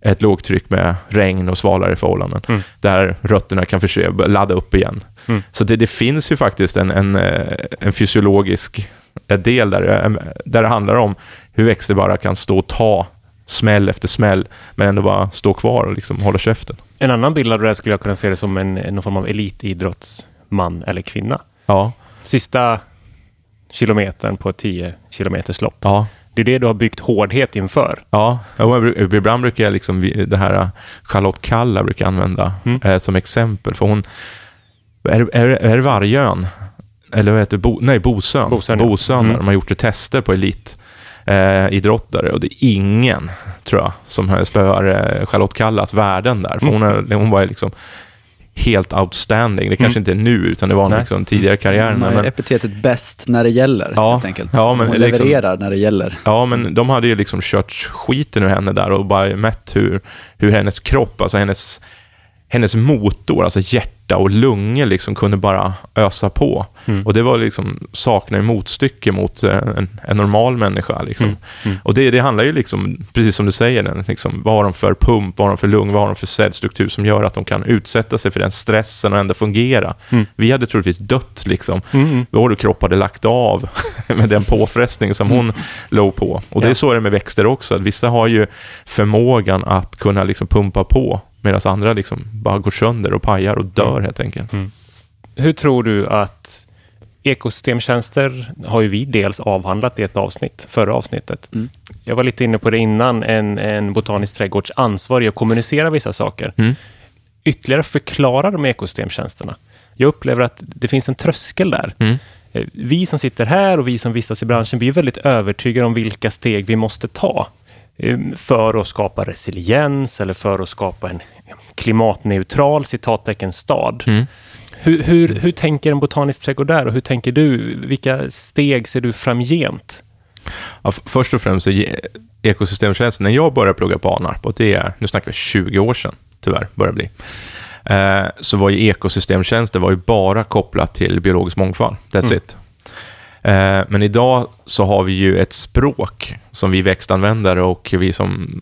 ett lågtryck med regn och svalare förhållanden. Mm. Där rötterna kan förse, ladda upp igen. Mm. Så det, det, finns ju faktiskt en, en, en fysiologisk del där, där det handlar om hur växter bara kan stå och ta smäll efter smäll, men ändå bara stå kvar och liksom hålla käften. En annan bild av det skulle jag kunna se det som en, någon form av elitidrottsman eller kvinna. Ja. Sista kilometern på 10 kilometers lopp. Ja. Det är det du har byggt hårdhet inför. Ja, ibland brukar jag liksom, det här Charlotte Kalla brukar använda mm. eh, som exempel. För hon, är, är, är det Vargön? Eller vad heter det? Bo, nej, Bosön. Bosön, Bosön mm. de har gjort tester på elit eh, idrottare och det är ingen, tror jag, som spöar eh, Charlotte Kallas värden där. För hon, är, hon var liksom helt outstanding. Det kanske mm. inte är nu, utan det var liksom tidigare karriären. Man är epitetet bäst när det gäller, ja, helt enkelt. Ja, men hon liksom, levererar när det gäller. Ja, men de hade ju liksom kört skiten ur henne där och bara mätt hur, hur hennes kropp, alltså hennes, hennes motor, alltså hjärtat, hjärta och lungor liksom kunde bara ösa på. Mm. Och det var liksom, saknar motstycke mot eh, en, en normal människa. Liksom. Mm. Mm. Och det, det handlar ju liksom, precis som du säger, liksom, vad har de för pump, vad har de för lung, vad har de för cellstruktur som gör att de kan utsätta sig för den stressen och ändå fungera. Mm. Vi hade troligtvis dött liksom. Mm. Vår kropp hade lagt av med den påfrestning som hon mm. låg på. Och det är så det är med växter också, att vissa har ju förmågan att kunna liksom pumpa på Medan andra liksom bara går sönder och pajar och dör mm. helt enkelt. Mm. Hur tror du att ekosystemtjänster har ju vi dels avhandlat i ett avsnitt, förra avsnittet. Mm. Jag var lite inne på det innan, en, en botanisk trädgårds ansvar i att kommunicera vissa saker. Mm. Ytterligare förklara de ekosystemtjänsterna. Jag upplever att det finns en tröskel där. Mm. Eh, vi som sitter här och vi som vistas i branschen blir väldigt övertygade om vilka steg vi måste ta eh, för att skapa resiliens eller för att skapa en klimatneutral citattecken stad. Mm. Hur, hur, hur tänker en botanisk trädgård där och hur tänker du? Vilka steg ser du framgent? Ja, först och främst ekosystemtjänsten, när jag började plugga på Anarp, och det är, nu snackar vi 20 år sedan, tyvärr, börjar bli. Eh, så var ju ekosystemtjänster var ju bara kopplat till biologisk mångfald. That's mm. it. Eh, men idag så har vi ju ett språk som vi växtanvändare och vi som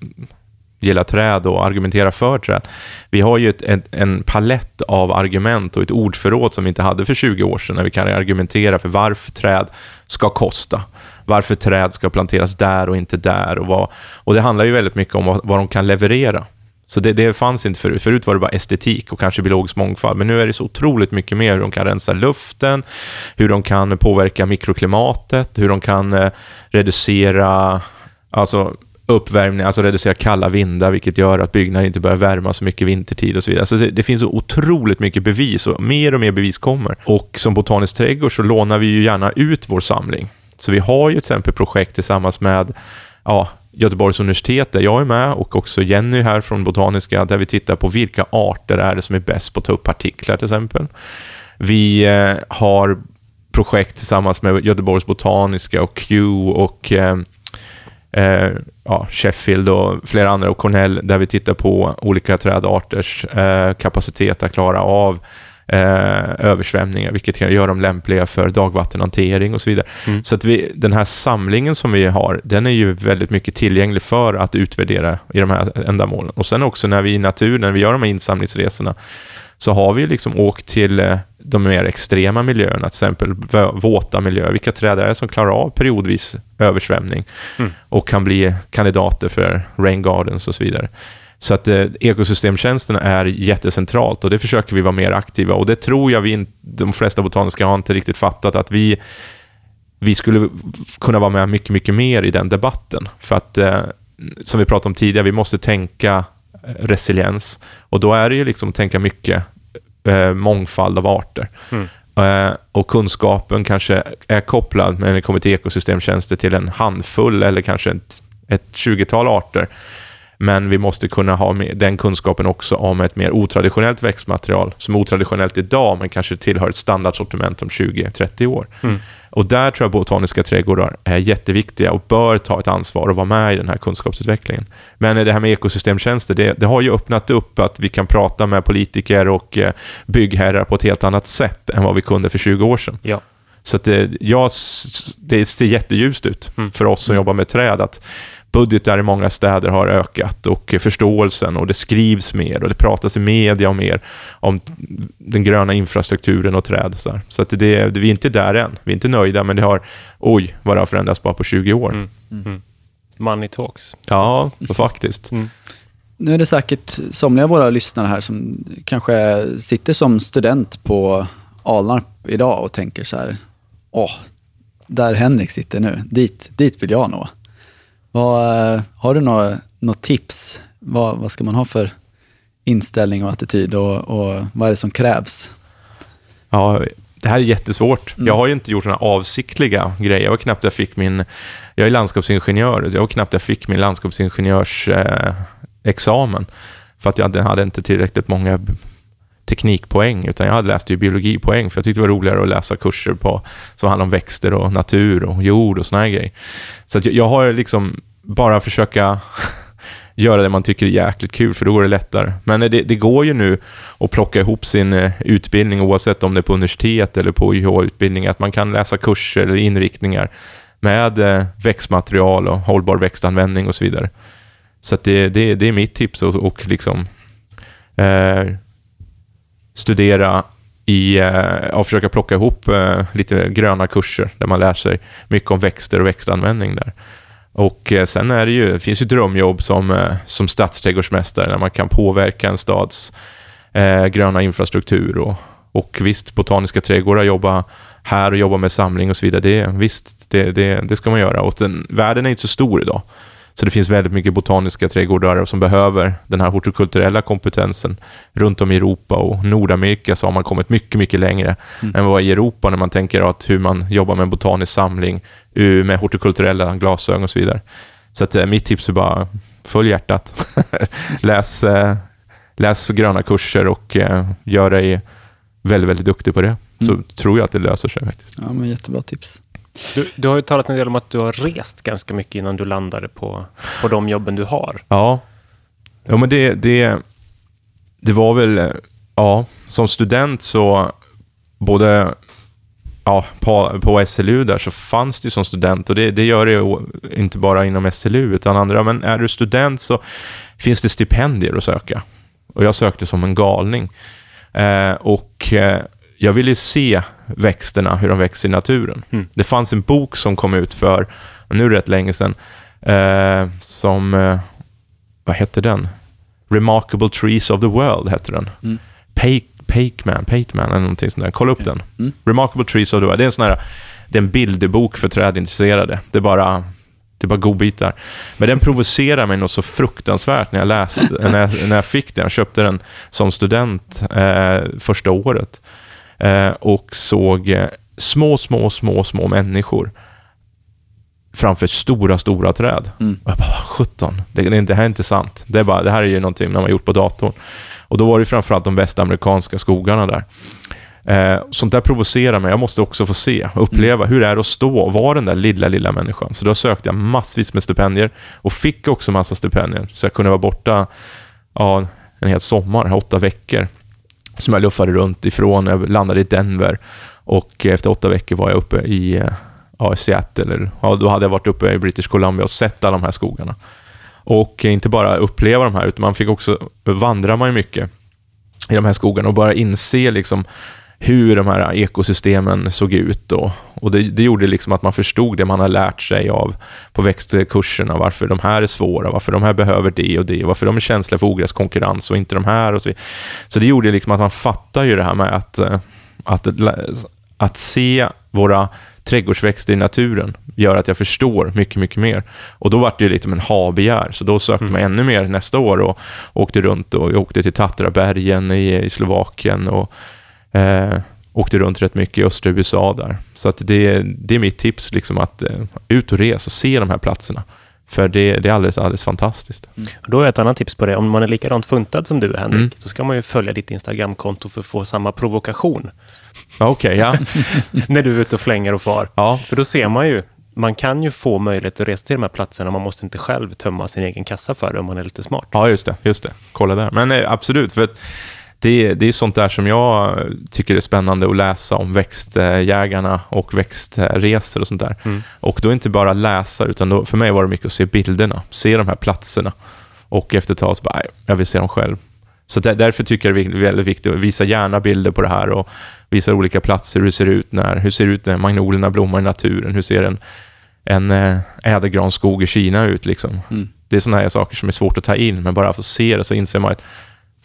gillar träd och argumenterar för träd. Vi har ju ett, ett, en palett av argument och ett ordförråd som vi inte hade för 20 år sedan, när vi kan argumentera för varför träd ska kosta, varför träd ska planteras där och inte där. Och, vad, och det handlar ju väldigt mycket om vad, vad de kan leverera. Så det, det fanns inte förut. Förut var det bara estetik och kanske biologisk mångfald, men nu är det så otroligt mycket mer hur de kan rensa luften, hur de kan påverka mikroklimatet, hur de kan eh, reducera alltså, uppvärmning, alltså reducera kalla vindar, vilket gör att byggnader inte börjar värma så mycket vintertid och så vidare. Så det finns så otroligt mycket bevis och mer och mer bevis kommer. Och som Botanisk trädgård så lånar vi ju gärna ut vår samling. Så vi har ju till exempel projekt tillsammans med ja, Göteborgs universitet, där jag är med, och också Jenny här från Botaniska, där vi tittar på vilka arter är det som är bäst på att ta upp partiklar till exempel. Vi eh, har projekt tillsammans med Göteborgs Botaniska och Q och eh, eh, ja, Sheffield och flera andra och Cornell där vi tittar på olika trädarters eh, kapacitet att klara av eh, översvämningar, vilket kan göra dem lämpliga för dagvattenhantering och så vidare. Mm. Så att vi, den här samlingen som vi har, den är ju väldigt mycket tillgänglig för att utvärdera i de här ändamålen. Och sen också när vi i naturen, när vi gör de här insamlingsresorna, så har vi liksom åkt till eh, de mer extrema miljöerna, till exempel våta miljöer. Vilka träd är det som klarar av periodvis översvämning mm. och kan bli kandidater för rain gardens och så vidare. Så att eh, ekosystemtjänsterna är jättecentralt och det försöker vi vara mer aktiva och det tror jag vi, de flesta botaniska har inte riktigt fattat att vi, vi skulle kunna vara med mycket, mycket mer i den debatten. För att, eh, som vi pratade om tidigare, vi måste tänka resiliens och då är det ju liksom tänka mycket eh, mångfald av arter. Mm. Eh, och kunskapen kanske är kopplad, när det kommer till ekosystemtjänster, till en handfull eller kanske ett, ett 20-tal arter. Men vi måste kunna ha den kunskapen också om ett mer otraditionellt växtmaterial, som är otraditionellt idag, men kanske tillhör ett standardsortiment om 20-30 år. Mm. Och där tror jag botaniska trädgårdar är jätteviktiga och bör ta ett ansvar och vara med i den här kunskapsutvecklingen. Men det här med ekosystemtjänster, det, det har ju öppnat upp att vi kan prata med politiker och eh, byggherrar på ett helt annat sätt än vad vi kunde för 20 år sedan. Ja. Så det, ja, det ser jätteljust ut mm. för oss som mm. jobbar med träd. Att budgetar i många städer har ökat och förståelsen och det skrivs mer och det pratas i media om mer om den gröna infrastrukturen och träd. Så, så att det, det, vi är inte där än. Vi är inte nöjda, men det har, oj, vad det har förändrats bara på 20 år. Mm. Mm. Money talks. Ja, faktiskt. Mm. Nu är det säkert somliga av våra lyssnare här som kanske sitter som student på Alnarp idag och tänker så här, åh, där Henrik sitter nu, dit, dit vill jag nå. Vad, har du några, några tips? Vad, vad ska man ha för inställning och attityd och, och vad är det som krävs? Ja, det här är jättesvårt. Mm. Jag har ju inte gjort några avsiktliga grejer. Jag var knappt jag fick min... Jag är landskapsingenjör. Jag var knappt jag fick min landskapsingenjörsexamen. Eh, för att jag hade inte tillräckligt många teknikpoäng, utan jag hade läst ju biologipoäng, för jag tyckte det var roligare att läsa kurser på, som handlar om växter och natur och jord och såna här grejer. Så jag, jag har liksom bara försöka göra det man tycker är jäkligt kul, för då går det lättare. Men det, det går ju nu att plocka ihop sin eh, utbildning, oavsett om det är på universitet eller på YH-utbildning, att man kan läsa kurser eller inriktningar med eh, växtmaterial och hållbar växtanvändning och så vidare. Så det, det, det är mitt tips och, och liksom eh, studera i, eh, och försöka plocka ihop eh, lite gröna kurser där man lär sig mycket om växter och växtanvändning där. Och eh, sen är det ju, det finns ju drömjobb som, eh, som stadsträdgårdsmästare där man kan påverka en stads eh, gröna infrastruktur och, och visst, botaniska trädgårdar jobba här och jobba med samling och så vidare. Det, visst, det, det, det ska man göra. Och den, världen är inte så stor idag. Så det finns väldigt mycket botaniska trädgårdar som behöver den här hortikulturella kompetensen. Runt om i Europa och Nordamerika så har man kommit mycket, mycket längre mm. än vad i Europa när man tänker att hur man jobbar med en botanisk samling med hortikulturella glasögon och så vidare. Så att, eh, mitt tips är bara följ hjärtat. läs, eh, läs gröna kurser och eh, gör dig väldigt, väldigt duktig på det. Så mm. tror jag att det löser sig faktiskt. Ja, men jättebra tips. Du, du, har ju talat en del om att du har rest ganska mycket innan du landade på, på de jobben du har. Ja, ja men det, det, det var väl, ja, som student så både ja, på, på SLU där så fanns det som student och det, det gör det inte bara inom SLU utan andra, men är du student så finns det stipendier att söka. Och jag sökte som en galning. Eh, och eh, jag ville se växterna, hur de växer i naturen. Mm. Det fanns en bok som kom ut för, nu rätt länge sedan, eh, som, eh, vad hette den? Remarkable Trees of the World hette den. Mm. Pakeman, Pateman eller någonting sånt där. Kolla upp den. Mm. Remarkable Trees of the World. Det är en sån här, det är en bilderbok för trädintresserade. Det är bara det är bara godbitar. Men den provocerar mig något så fruktansvärt när jag läste, när jag, när jag fick den. Jag köpte den som student eh, första året. Eh, och såg eh, små, små, små, små människor framför stora, stora träd. Mm. Och jag bara, 17, det, det, det här är inte sant. Det, är bara, det här är ju någonting man har gjort på datorn. Och då var det framförallt de västamerikanska skogarna där. Eh, sånt där provocerar mig. Jag måste också få se och uppleva mm. hur det är att stå och vara den där lilla, lilla människan. Så då sökte jag massvis med stipendier och fick också massa stipendier. Så jag kunde vara borta ja, en hel sommar, åtta veckor. Som jag luffade runt ifrån. Jag landade i Denver och efter åtta veckor var jag uppe i eh, ja, Seattle. Eller, ja, då hade jag varit uppe i British Columbia och sett alla de här skogarna. Och inte bara uppleva de här, utan man fick också vandra man mycket i de här skogarna och bara inse liksom hur de här ekosystemen såg ut. Och, och det, det, gjorde liksom att man förstod det man har lärt sig av på växtkurserna, varför de här är svåra, varför de här behöver det och det, varför de är känsliga för ogräskonkurrens och inte de här. Och så, så det gjorde liksom att man fattar ju det här med att, eh, att, att se våra trädgårdsväxter i naturen gör att jag förstår mycket, mycket mer. Och då var det lite som en ha-begär, så då sökte mm. man ännu mer nästa år och åkte runt och jag åkte till Tatrabergen i, i Slovakien och eh, åkte runt rätt mycket i östra USA där. Så att det, det är mitt tips, liksom att eh, ut och resa och se de här platserna. För det, det är alldeles, alldeles fantastiskt. Mm. Då är ett annat tips på det. Om man är likadant funtad som du Henrik, mm. så ska man ju följa ditt Instagramkonto för att få samma provokation. Okej, okay, ja. När du är ute och flänger och far. Ja. För då ser man ju, man kan ju få möjlighet att resa till de här platserna. Man måste inte själv tömma sin egen kassa för det om man är lite smart. Ja, just det. Just det. Kolla där. Men eh, absolut, för det, det är sånt där som jag tycker är spännande att läsa om växtjägarna och växtresor och sånt där. Mm. Och då inte bara läsa, utan då, för mig var det mycket att se bilderna, se de här platserna. Och efter ett tag så bara, jag vill se dem själv. Så där, därför tycker jag det är väldigt viktigt att visa gärna bilder på det här och visa olika platser, hur det ser ut när, hur ser ut när magnolierna blommar i naturen, hur ser en, en eh, ädelgranskog i Kina ut liksom. Mm. Det är sådana här saker som är svårt att ta in, men bara för att se det så inser man att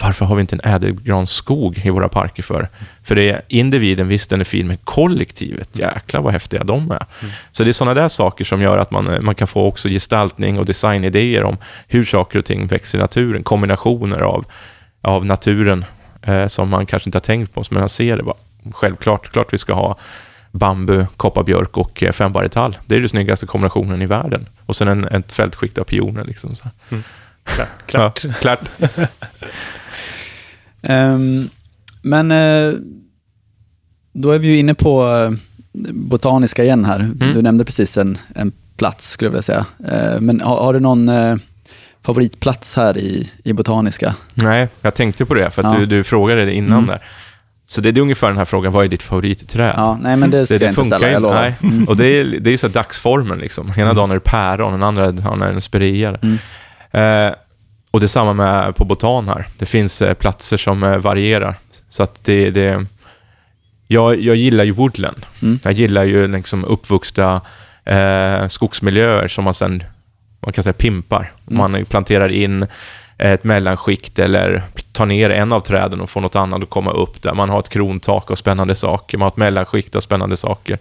varför har vi inte en ädelgranskog i våra parker för? För det är individen, visst den är fin, men kollektivet, jäklar vad häftiga de är. Mm. Så det är sådana där saker som gör att man, man kan få också gestaltning och designidéer om hur saker och ting växer i naturen, kombinationer av, av naturen eh, som man kanske inte har tänkt på, men man ser det bara. Självklart, klart vi ska ha bambu, kopparbjörk och eh, fembargtall. Det är den snyggaste kombinationen i världen. Och sen en, ett fältskikt av pioner. Liksom, så. Mm. Klart. Ja, klart. um, men uh, då är vi ju inne på uh, botaniska igen här. Mm. Du nämnde precis en, en plats, skulle jag vilja säga. Uh, men har, har, du någon favoritplats här i, i botaniska? Nej, jag tänkte på det, för att ja. du, du frågade det innan mm. där. Så det är ungefär den här frågan, vad är ditt favoritträd? Ja, nej men det ska det, det jag inte ställa, jag lovar. Nej. Och det är, det är så dagsformen liksom. Ena mm. dagen är det päron, den andra dagen är det en spirea. Mm. Eh, och det är samma med på Botan här. Det finns eh, platser som eh, varierar. Så att det, det jag, jag gillar ju woodland. Mm. Jag gillar ju liksom uppvuxna eh, skogsmiljöer som man sen man kan säga pimpar. Mm. Man planterar in ett mellanskikt eller tar ner en av träden och får något annat att komma upp där. Man har ett krontak och spännande saker, man har ett mellanskikt och spännande saker.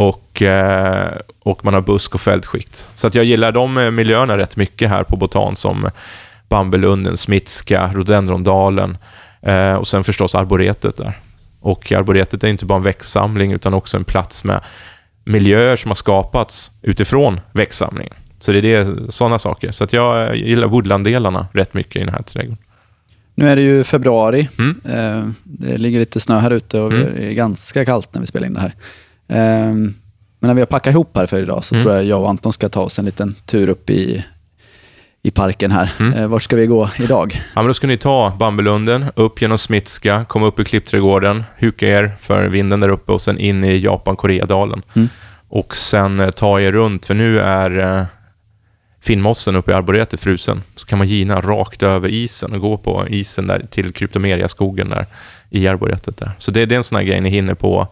Och, eh, och man har busk och fältskikt. Så att jag gillar de eh, miljöerna rätt mycket här på Botan som Bambelunden, Smitska, Rhododendrondalen eh, och sen förstås arboretet där. Och arboretet är inte bara en växtsamling utan också en plats med miljöer som har skapats utifrån växtsamlingen. Så det är det, sådana saker. Så att jag gillar woodlanddelarna rätt mycket i den här trädgården. Nu är det ju februari. Mm. Det ligger lite snö här ute och mm. det är ganska kallt när vi spelar in det här. Eh, men när vi har packat ihop här för idag så mm. tror jag jag och Anton ska ta oss en liten tur upp i, i parken här. Mm. Eh, vart ska vi gå idag? Ja, men då ska ni ta Bambelunden, upp genom Smitska, komma upp i Klippträdgården, huka er för vinden där uppe och sen in i Japan-Koreadalen. Mm. Och sen eh, ta er runt, för nu är eh, Finnmossen uppe i arboretet frusen. Så kan man gina rakt över isen och gå på isen där till Kryptomeria-skogen där i arboretet där. Så det, det är en sån här grej ni hinner på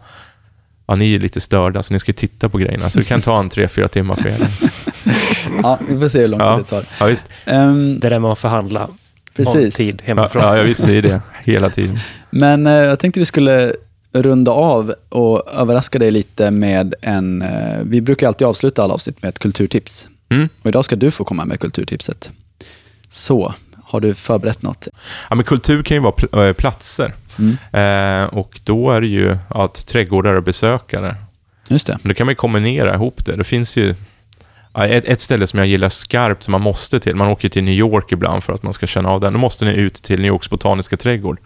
ja, ni är lite störda, så ni ska titta på grejerna. Så det kan ta en tre, fyra timmar för er. ja, vi får se hur lång tid ja, det tar. Ja, visst. Um, det där med att förhandla precis. tid hemifrån. Ja, ja, visst, det är det. Hela tiden. Men uh, jag tänkte vi skulle runda av och överraska dig lite med en... Uh, vi brukar alltid avsluta alla avsnitt med ett kulturtips. Mm. Och idag ska du få komma med kulturtipset. Så, har du förberett något? Ja, men kultur kan ju vara pl äh, platser. Mm. Eh, och då är det ju att trädgårdar och besökare. Just det. Men då kan man kombinera ihop det. Det finns ju ett, ett ställe som jag gillar skarpt som man måste till. Man åker till New York ibland för att man ska känna av den. Då måste ni ut till New Yorks botaniska trädgård.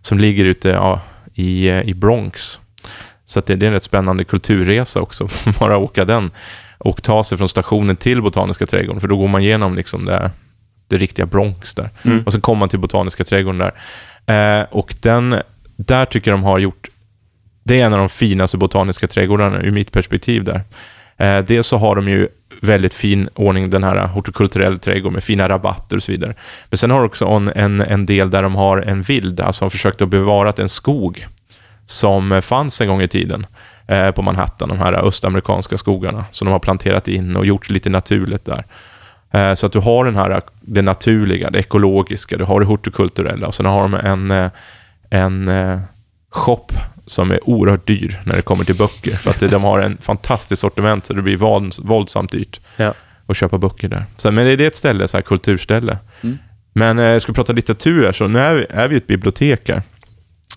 Som ligger ute ja, i, eh, i Bronx. Så det, det, är en rätt spännande kulturresa också. Bara åka den och ta sig från stationen till Botaniska trädgården. För då går man igenom liksom det, det riktiga Bronx där. Mm. Och så kommer man till Botaniska trädgården där. Eh, och den, där tycker jag de har gjort, det är en av de finaste botaniska trädgårdarna ur mitt perspektiv där. Eh, dels så har de ju väldigt fin ordning, den här hortikulturella trädgården med fina rabatter och så vidare. Men sen har de också en, en, en del där de har en vild, alltså har försökt att bevara en skog som fanns en gång i tiden eh, på Manhattan, de här östamerikanska skogarna som de har planterat in och gjort lite naturligt där. Eh, så att du har den här, det naturliga, det ekologiska, du har det hortikulturella och sen har de en, eh, en eh, shop som är oerhört dyr när det kommer till böcker. För att de har en fantastisk sortiment så det blir våldsamt dyrt ja. att köpa böcker där. Så, men det är ett ställe, så här kulturställe. Mm. Men eh, jag ska prata litteratur här, så nu är vi, är vi ett bibliotek här.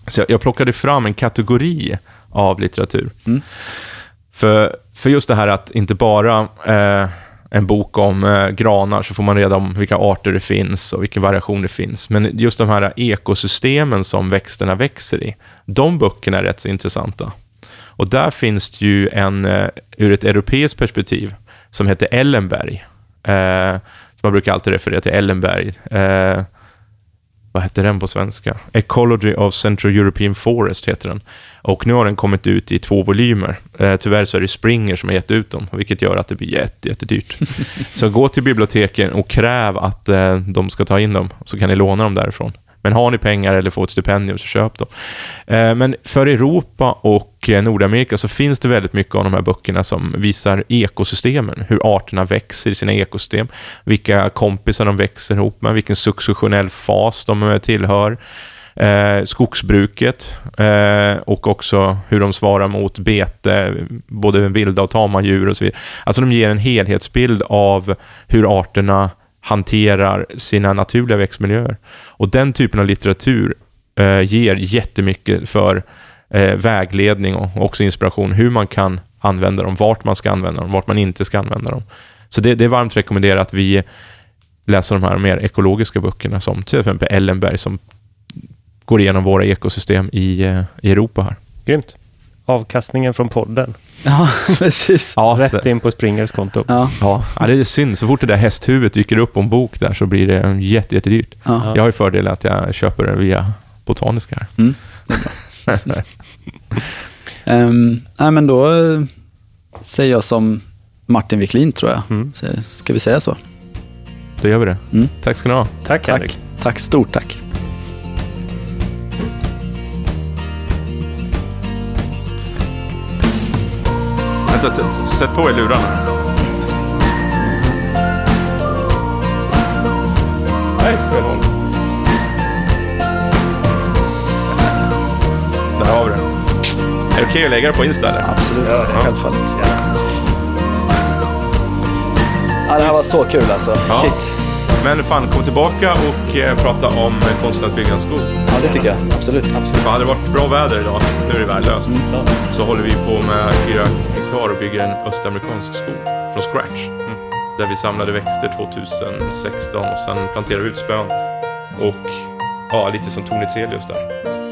Så jag, jag plockade fram en kategori av litteratur. Mm. För, för just det här att inte bara eh, en bok om eh, granar så får man reda om vilka arter det finns och vilken variation det finns. Men just de här ekosystemen som växterna växer i, de böckerna är rätt så intressanta. Och där finns det ju en, eh, ur ett europeiskt perspektiv, som heter Ellenberg. Eh, man brukar alltid referera till Ellenberg. Eh, vad heter den på svenska? Ecology of Central European Forest heter den. Och nu har den kommit ut i två volymer. Eh, tyvärr så är det Springer som har gett ut dem, vilket gör att det blir jätte, jättedyrt. så gå till biblioteken och kräv att eh, de ska ta in dem, så kan ni låna dem därifrån. Men har ni pengar eller får ett stipendium så köp dem. Eh, men för Europa och eh, Nordamerika så finns det väldigt mycket av de här böckerna som visar ekosystemen, hur arterna växer i sina ekosystem, vilka kompisar de växer ihop med, vilken successionell fas de eh, tillhör eh, skogsbruket eh, och också hur de svarar mot bete, både vilda och tama djur och så vidare. Alltså de ger en helhetsbild av hur arterna hanterar sina naturliga växtmiljöer. Och den typen av litteratur eh, ger jättemycket för eh, vägledning och också inspiration hur man kan använda dem, vart man ska använda dem, vart man inte ska använda dem. Så det, det är varmt rekommenderat att vi läser de här mer ekologiska böckerna som till exempel Ellenberg som går igenom våra ekosystem i, i Europa här. Grymt. Avkastningen från podden. Ja, precis. Ja, Rätt det. in på Springers konto. Ja. Ja. ja, det är synd. Så fort det där hästhuvudet dyker upp på en bok där så blir det jätte, jättedyrt. Ja. Jag har ju fördelen att jag köper den via Botaniska här. Mm. um, nej, men då eh, säger jag som Martin Wiklin tror jag. Mm. Ska vi säga så? Då gör vi det. Mm. Tack ska ni ha. Tack, tack Henrik. Tack, stort tack. Vänta, sätt på er lurarna. Nej, fel håll. Där har vi det. Är det okej okay att lägga det på Insta? Eller? Absolut, ja, självfallet. Ja. Ja, det här var så kul alltså. Ja. Shit. Men fan, kom tillbaka och eh, prata om konsten att bygga en skog. Ja, det tycker jag. Absolut. Absolut. Hade det varit bra väder idag, nu är det värdelöst, mm. så håller vi på med fyra hektar och bygger en östamerikansk skog från scratch. Mm. Där vi samlade växter 2016 och sen planterade ut spön. Och ja, lite som Tornitelius där.